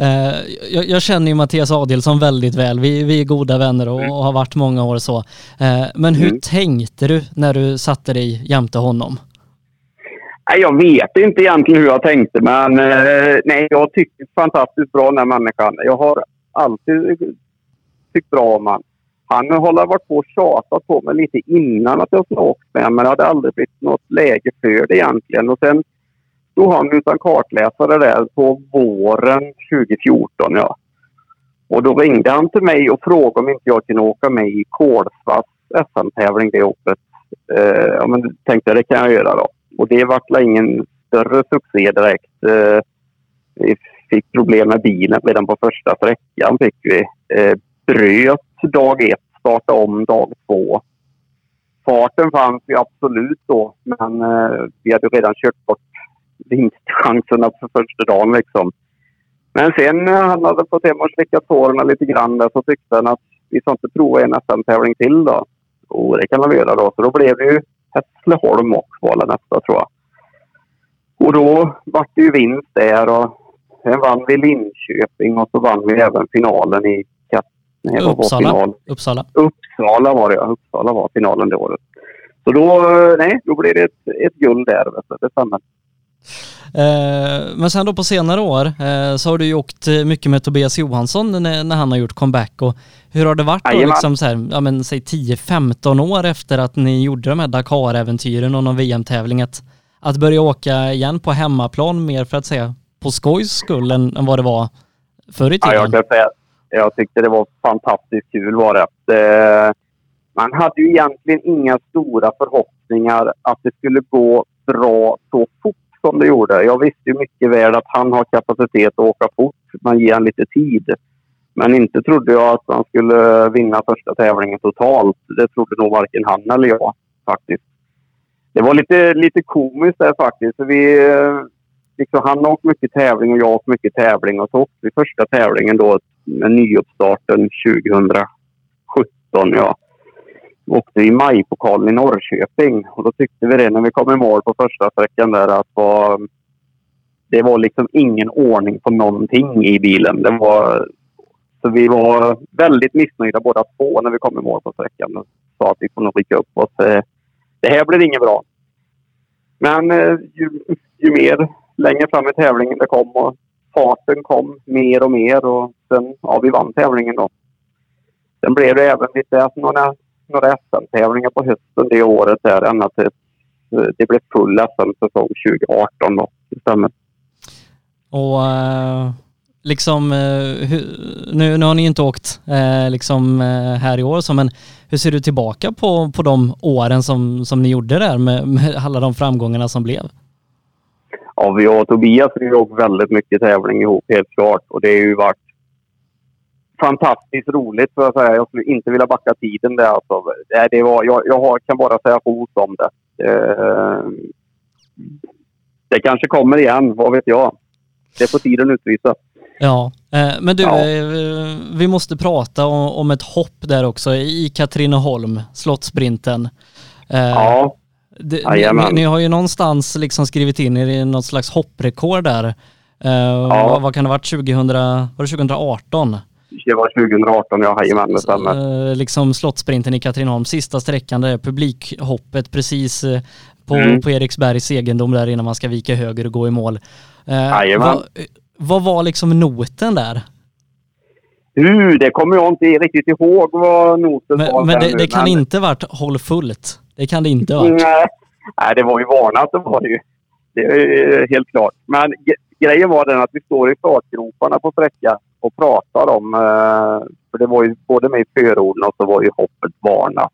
Uh, jag, jag, känner ju Mattias Adelsson väldigt väl. Vi, vi är goda vänner och, mm. och har varit många år så. Uh, men hur mm. tänkte du när du satte dig jämte honom? Jag vet inte egentligen hur jag tänkte, men uh, nej, jag tycker fantastiskt bra om den människan. Jag har alltid tyckt bra om honom. Han har varit på och tjatat på mig lite innan att jag skulle åkt med men det hade aldrig blivit något läge för det egentligen. Och sen stod han utan kartläsare där på våren 2014. Ja. Och då ringde han till mig och frågade om inte jag kunde åka med i Kolsvas SM-tävling det året. Eh, ja, men tänkte jag det kan jag göra då. Och det vart ingen större succé direkt. Eh, vi fick problem med bilen redan på första sträckan. Fick vi. Eh, bröt dag ett, starta om dag två. Farten fanns ju absolut då, men eh, vi hade redan kört bort vinstchanserna för första dagen. Liksom. Men sen när han hade fått hem och slickat såren lite grann där, så tyckte han att vi ska inte prova en SM-tävling till då. Och det kan vi göra då. Så då blev det ju Hässleholm och kvala nästa tror jag. Och då vart det ju vinst där och sen vann vi Linköping och så vann vi även finalen i Uppsala. Final. Uppsala. Uppsala var det ja. Uppsala var finalen det året. Så då, nej, då blev det ett, ett guld där. Det stämmer. Eh, men sen då på senare år eh, så har du ju åkt mycket med Tobias Johansson när, när han har gjort comeback och hur har det varit då liksom så här, ja men säg 10-15 år efter att ni gjorde de här Dakar-äventyren och någon VM-tävling att, att börja åka igen på hemmaplan mer för att säga på skojs skull än, än vad det var förr i tiden? Ja, jag kan säga jag tyckte det var fantastiskt kul var det. Eh, man hade ju egentligen inga stora förhoppningar att det skulle gå bra så fort som det gjorde. Jag visste ju mycket väl att han har kapacitet att åka fort. Man ger honom lite tid. Men inte trodde jag att han skulle vinna första tävlingen totalt. Det trodde nog varken han eller jag faktiskt. Det var lite, lite komiskt där faktiskt. Vi, eh, liksom, han har åkt mycket tävling och jag har åkt mycket tävling. Och så åkte vi första tävlingen då med nyuppstarten 2017. Ja. Vi åkte i majpokalen i Norrköping och då tyckte vi det när vi kom i mål på första sträckan där att var, det var liksom ingen ordning på någonting i bilen. Det var, så vi var väldigt missnöjda båda två när vi kom i mål på sträckan och sa att vi får nog rycka upp oss. Eh, det här blir inget bra. Men eh, ju, ju mer längre fram i tävlingen det kom och farten kom mer och mer och sen, ja, vi vann tävlingen då. Sen blev det även lite, alltså, några, några SM-tävlingar på hösten det året där ända till eh, det blev full SM-säsong 2018 då, istället. Och uh, liksom, uh, nu, nu har ni inte åkt uh, liksom här i år så, men hur ser du tillbaka på, på de åren som, som ni gjorde där med, med alla de framgångarna som blev? Ja, vi och Tobias ju åkt väldigt mycket tävling ihop, helt klart. Och det har ju varit fantastiskt roligt, för att säga. Jag skulle inte vilja backa tiden där. Alltså. Det var, jag, jag kan bara säga hot om det. det. Det kanske kommer igen, vad vet jag. Det får tiden utvisa. Ja, eh, men du, ja. Eh, vi måste prata om ett hopp där också i Katrineholm, Slottsprinten. Eh, ja. Det, ni, ni, har ju någonstans liksom skrivit in er i något slags hopprekord där. Uh, ja. vad, vad, kan det ha varit 2000, var det 2018? Det var 2018, ja. Jajamän, det stämmer. Uh, liksom Slottsprinten i Katrineholm, sista sträckan där publikhoppet precis uh, på, mm. på Eriksbergs egendom där innan man ska vika höger och gå i mål. Uh, vad, vad var liksom noten där? Uh, det kommer jag inte riktigt ihåg vad noten men, var. Men det, det kan men... inte varit håll fullt? Det kan det inte vara. Nej, Nej det var ju varnat. Det var det ju. Det är eh, helt klart. Men grejen var den att vi står i startgroparna på sträckan och pratar om... Eh, för det var ju både med i förorden och så var ju hoppet varnat.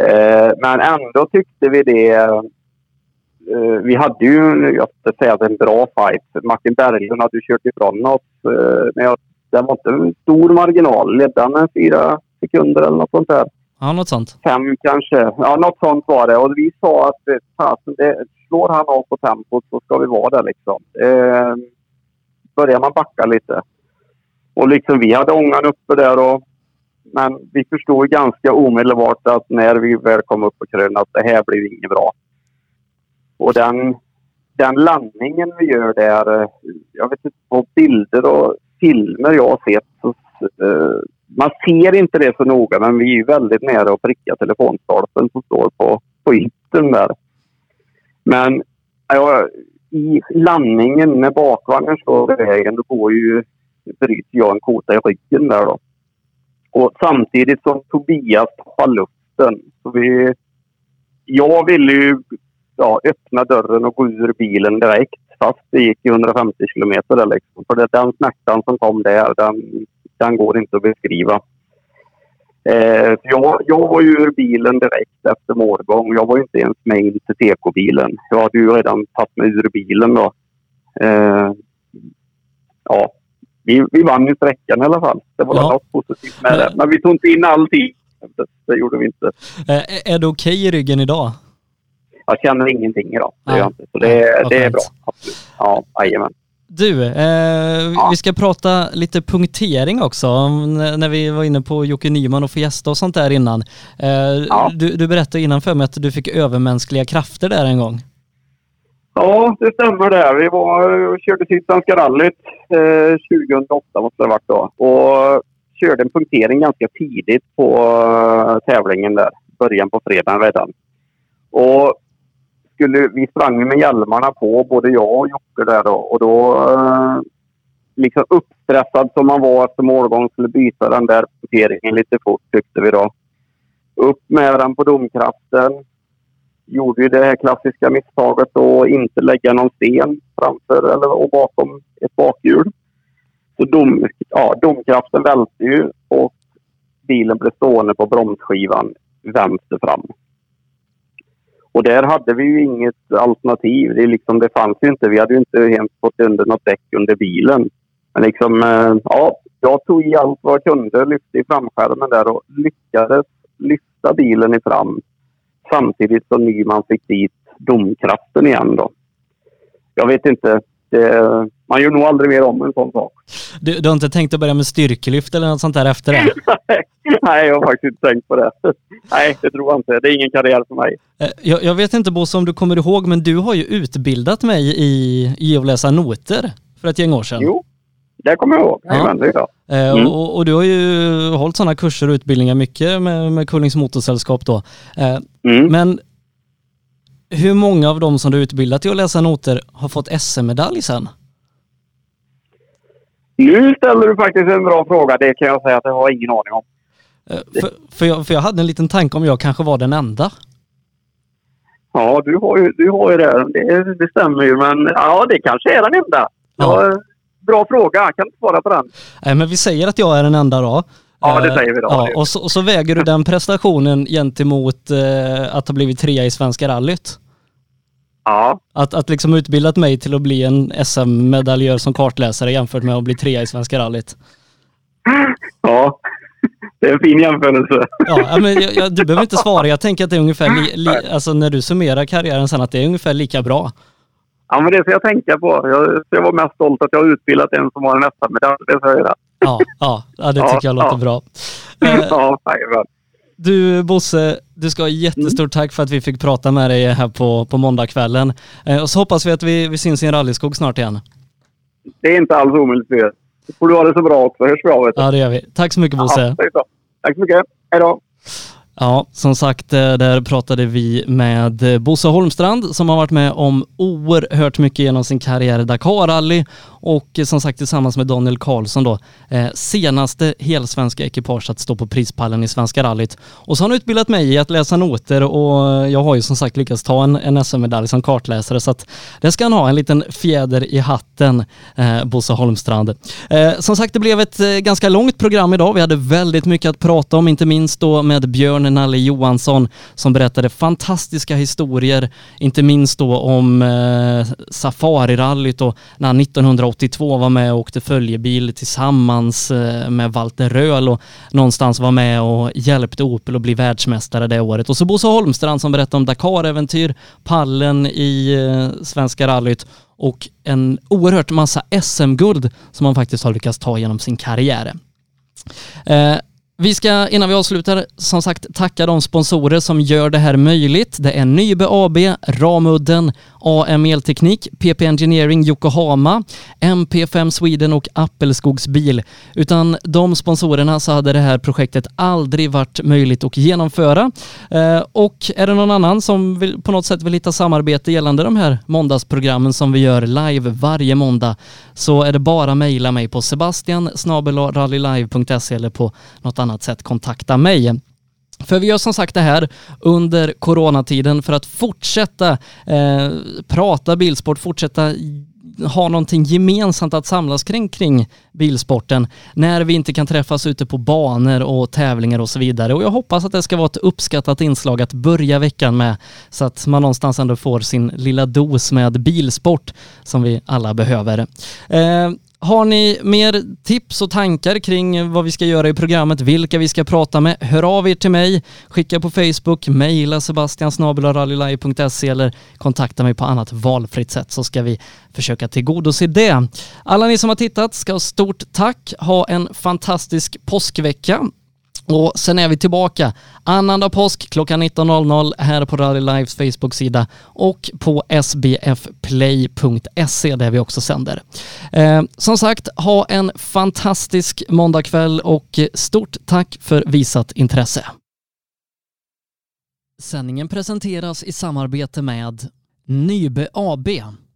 Eh, men ändå tyckte vi det... Vi hade ju, jag ska säga, en bra fight. Martin Berglund hade ju kört ifrån oss. Men det var inte en stor marginal. Ledde han med fyra sekunder eller något sånt där. Ja, något sånt. Fem kanske. Ja, något sånt var det. Och vi sa att eh, fasen, det, slår han av på tempot så ska vi vara där liksom. Eh, börjar man backa lite. Och liksom vi hade ångan uppe där och men vi förstod ganska omedelbart att när vi väl kom upp på krönet att det här blir inget bra. Och den, den landningen vi gör där, eh, jag vet inte, på bilder och filmer jag har sett så eh, man ser inte det så noga, men vi är väldigt nära att pricka telefonstolpen som står på, på yttern där. Men ja, i landningen när bakvagnen står i vägen, då går ju, bryter jag en kota i ryggen där då. Och samtidigt som Tobias tappar luften. Så vi, jag ville ju ja, öppna dörren och gå ur bilen direkt fast det gick i 150 kilometer där liksom. För det, den smärtan som kom där, den den går inte att beskriva. Eh, jag, jag var ju ur bilen direkt efter målgång. Jag var inte ens med in till TK-bilen. Jag hade ju redan tagit mig ur bilen då. Eh, ja, vi, vi vann ju sträckan i alla fall. Det var Ja. något positivt med det. Men vi tog inte in allting. Det, det gjorde vi inte. Eh, är du okej i ryggen idag? Jag känner ingenting idag. Det gör jag inte. Så det, det är bra. Absolut. Ja, jajamän. Du, eh, Ja. vi ska prata lite punktering också. När vi var inne på Jocke Nyman och få gästa och sånt där innan. Eh, Ja. du, du berättade innan för mig att du fick övermänskliga krafter där en gång. Ja, det stämmer det. Vi var och körde Sydsvenska rallyt eh, 2008 måste det ha varit då. Och körde en punktering ganska tidigt på eh, tävlingen där. Början på fredagen redan. Och skulle, vi sprang med hjälmarna på, både jag och Jocke där då. Och då, eh, liksom uppstressad som man var efter målgång, skulle byta den där punkteringen lite fort tyckte vi då. Upp med den på domkraften gjorde ju det här klassiska misstaget att inte lägga någon sten framför eller och bakom ett bakhjul. Så dom, ja, domkraften välte ju och bilen blev stående på bromsskivan vänster fram. Och där hade vi ju inget alternativ. Det, liksom, det fanns ju inte. Vi hade ju inte ens fått under något däck under bilen. Men liksom, eh, ja, jag tog i allt vad jag kunde, lyfte i framskärmen där och lyckades lyfta bilen i fram samtidigt som Nyman fick dit domkraften igen då. Jag vet inte. Det, man gör nog aldrig mer om en sån sak. Du, du har inte tänkt att börja med styrkelyft eller något sånt där efter det? Nej, jag har faktiskt inte tänkt på det. Nej, det tror jag inte. Det är ingen karriär för mig. Eh, Jag, jag vet inte Bosse om du kommer ihåg, men du har ju utbildat mig i, i att läsa noter för ett gäng år sedan. Jo, det kommer jag ihåg. Ja. Eh, Mm. och, och du har ju hållit sådana kurser och utbildningar mycket med, med Kullings Motorsällskap då. Eh, Mm. Men hur många av dem som du utbildat i att läsa noter har fått SM-medalj sen? Nu ställer du faktiskt en bra fråga. Det kan jag säga att jag har ingen aning om. Eh, För, för, jag, för jag hade en liten tanke om jag kanske var den enda. Ja, du har ju, du har ju det. det. Det stämmer ju, men ja, det kanske är den enda. Ja. Bra fråga. Jag kan inte svara på den. Nej, men vi säger att jag är den enda då. Ja, det säger vi då. Ja, och, så, och så väger du den prestationen gentemot eh, att ha blivit trea i Svenska rallyt. Ja, Att, att liksom utbildat mig till att bli en SM-medaljör som kartläsare jämfört med att bli trea i Svenska rallyt. ja. Det är en fin jämförelse. Ja, men jag, jag, du behöver inte svara. Jag tänker att det är ungefär, li, li, alltså när du summerar karriären sen, att det är ungefär lika bra. Ja, men det ska jag tänka på. Jag, jag var mest stolt att jag utbildat en som har en SM-medalj. Det ska jag. Ja, ja, ja det tycker jag låter bra. Eh, Ja. Du Bosse, du ska ha jättestort tack för att vi fick prata med dig här på, på måndagskvällen. Eh, och så hoppas vi att vi, vi syns i en rallyskog snart igen. Det är inte alls omöjligt. det. Får du ha det så bra också. Hörs vi av. Ja, det gör vi. Tack så mycket Bosse. Ja. Tack så mycket. Hej då. Ja, som sagt, eh, där pratade vi med eh, Bosse Holmstrand som har varit med om oerhört mycket genom sin karriär i Dakar-rally och eh, som sagt tillsammans med Daniel Karlsson då, senaste helsvenska ekipage att stå på prispallen i Svenska rallyt. Och så har han utbildat mig i att läsa noter och jag har ju som sagt lyckats ta en, en SM-medalj som kartläsare så att det ska han ha, en liten fjäder i hatten, eh, Bosse Holmstrand. Eh, som sagt, det blev ett ganska långt program idag. Vi hade väldigt mycket att prata om, inte minst då med Björn Nalle Johansson som berättade fantastiska historier, inte minst då om eh, Safarirallyt och när han 1982 var med och åkte följebil tillsammans eh, med Walter Röhl och någonstans var med och hjälpte Opel att bli världsmästare det året. Och så Bosse Holmstrand som berättade om Dakar-äventyr, pallen i eh, Svenska rallyt och en oerhört massa SM-guld som han faktiskt har lyckats ta genom sin karriär. Eh, vi ska innan vi avslutar som sagt tacka de sponsorer som gör det här möjligt. Det är Nybe AB, Ramudden, AM Elteknik, PP Engineering Yokohama, MP5 Sweden och Appelskogs bil. Utan de sponsorerna så hade det här projektet aldrig varit möjligt att genomföra. Eh, och är det någon annan som vill, på något sätt vill hitta samarbete gällande de här måndagsprogrammen som vi gör live varje måndag så är det bara mejla mig på sebastian eller på något annat annat sätt kontakta mig. För vi gör som sagt det här under coronatiden för att fortsätta eh, prata bilsport, fortsätta ha någonting gemensamt att samlas kring kring bilsporten när vi inte kan träffas ute på banor och tävlingar och så vidare. Och jag hoppas att det ska vara ett uppskattat inslag att börja veckan med så att man någonstans ändå får sin lilla dos med bilsport som vi alla behöver. Eh, har ni mer tips och tankar kring vad vi ska göra i programmet, vilka vi ska prata med, hör av er till mig, skicka på Facebook, mejla sebastiansnabelarallylive.se eller kontakta mig på annat valfritt sätt så ska vi försöka tillgodose det. Alla ni som har tittat ska ha stort tack, ha en fantastisk påskvecka och sen är vi tillbaka annandag påsk klockan 19.00 här på Rally Lives Facebook-sida och på sbfplay.se där vi också sänder. Eh, som sagt, ha en fantastisk måndagkväll och stort tack för visat intresse. Sändningen presenteras i samarbete med Nybe AB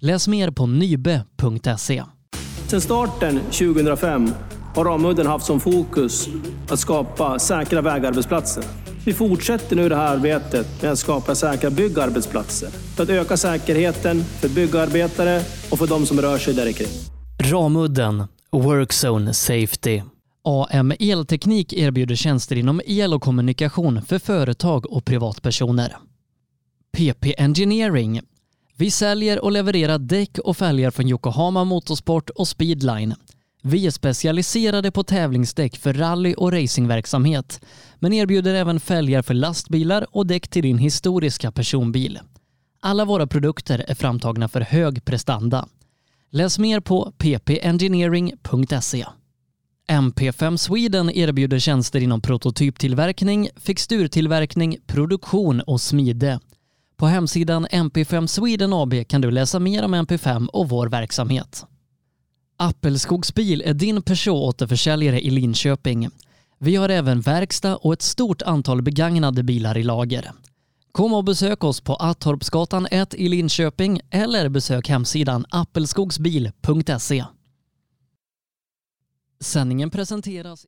Läs mer på nybe.se. Sedan starten 2005 har Ramudden haft som fokus att skapa säkra vägarbetsplatser. Vi fortsätter nu det här arbetet med att skapa säkra byggarbetsplatser för att öka säkerheten för byggarbetare och för de som rör sig där kring. Ramudden Workzone Safety. AM Elteknik erbjuder tjänster inom el och kommunikation för företag och privatpersoner. PP Engineering vi säljer och levererar däck och fälgar från Yokohama Motorsport och Speedline. Vi är specialiserade på tävlingsdäck för rally och racingverksamhet, men erbjuder även fälgar för lastbilar och däck till din historiska personbil. Alla våra produkter är framtagna för hög prestanda. Läs mer på ppengineering.se. MP5 Sweden erbjuder tjänster inom prototyptillverkning, fixturtillverkning, produktion och smide. På hemsidan MP5 Sweden AB kan du läsa mer om MP5 och vår verksamhet. Appelskogsbil är din Peugeot-återförsäljare i Linköping. Vi har även verkstad och ett stort antal begagnade bilar i lager. Kom och besök oss på Attorpsgatan 1 i Linköping eller besök hemsidan appelskogsbil.se. Sändningen presenteras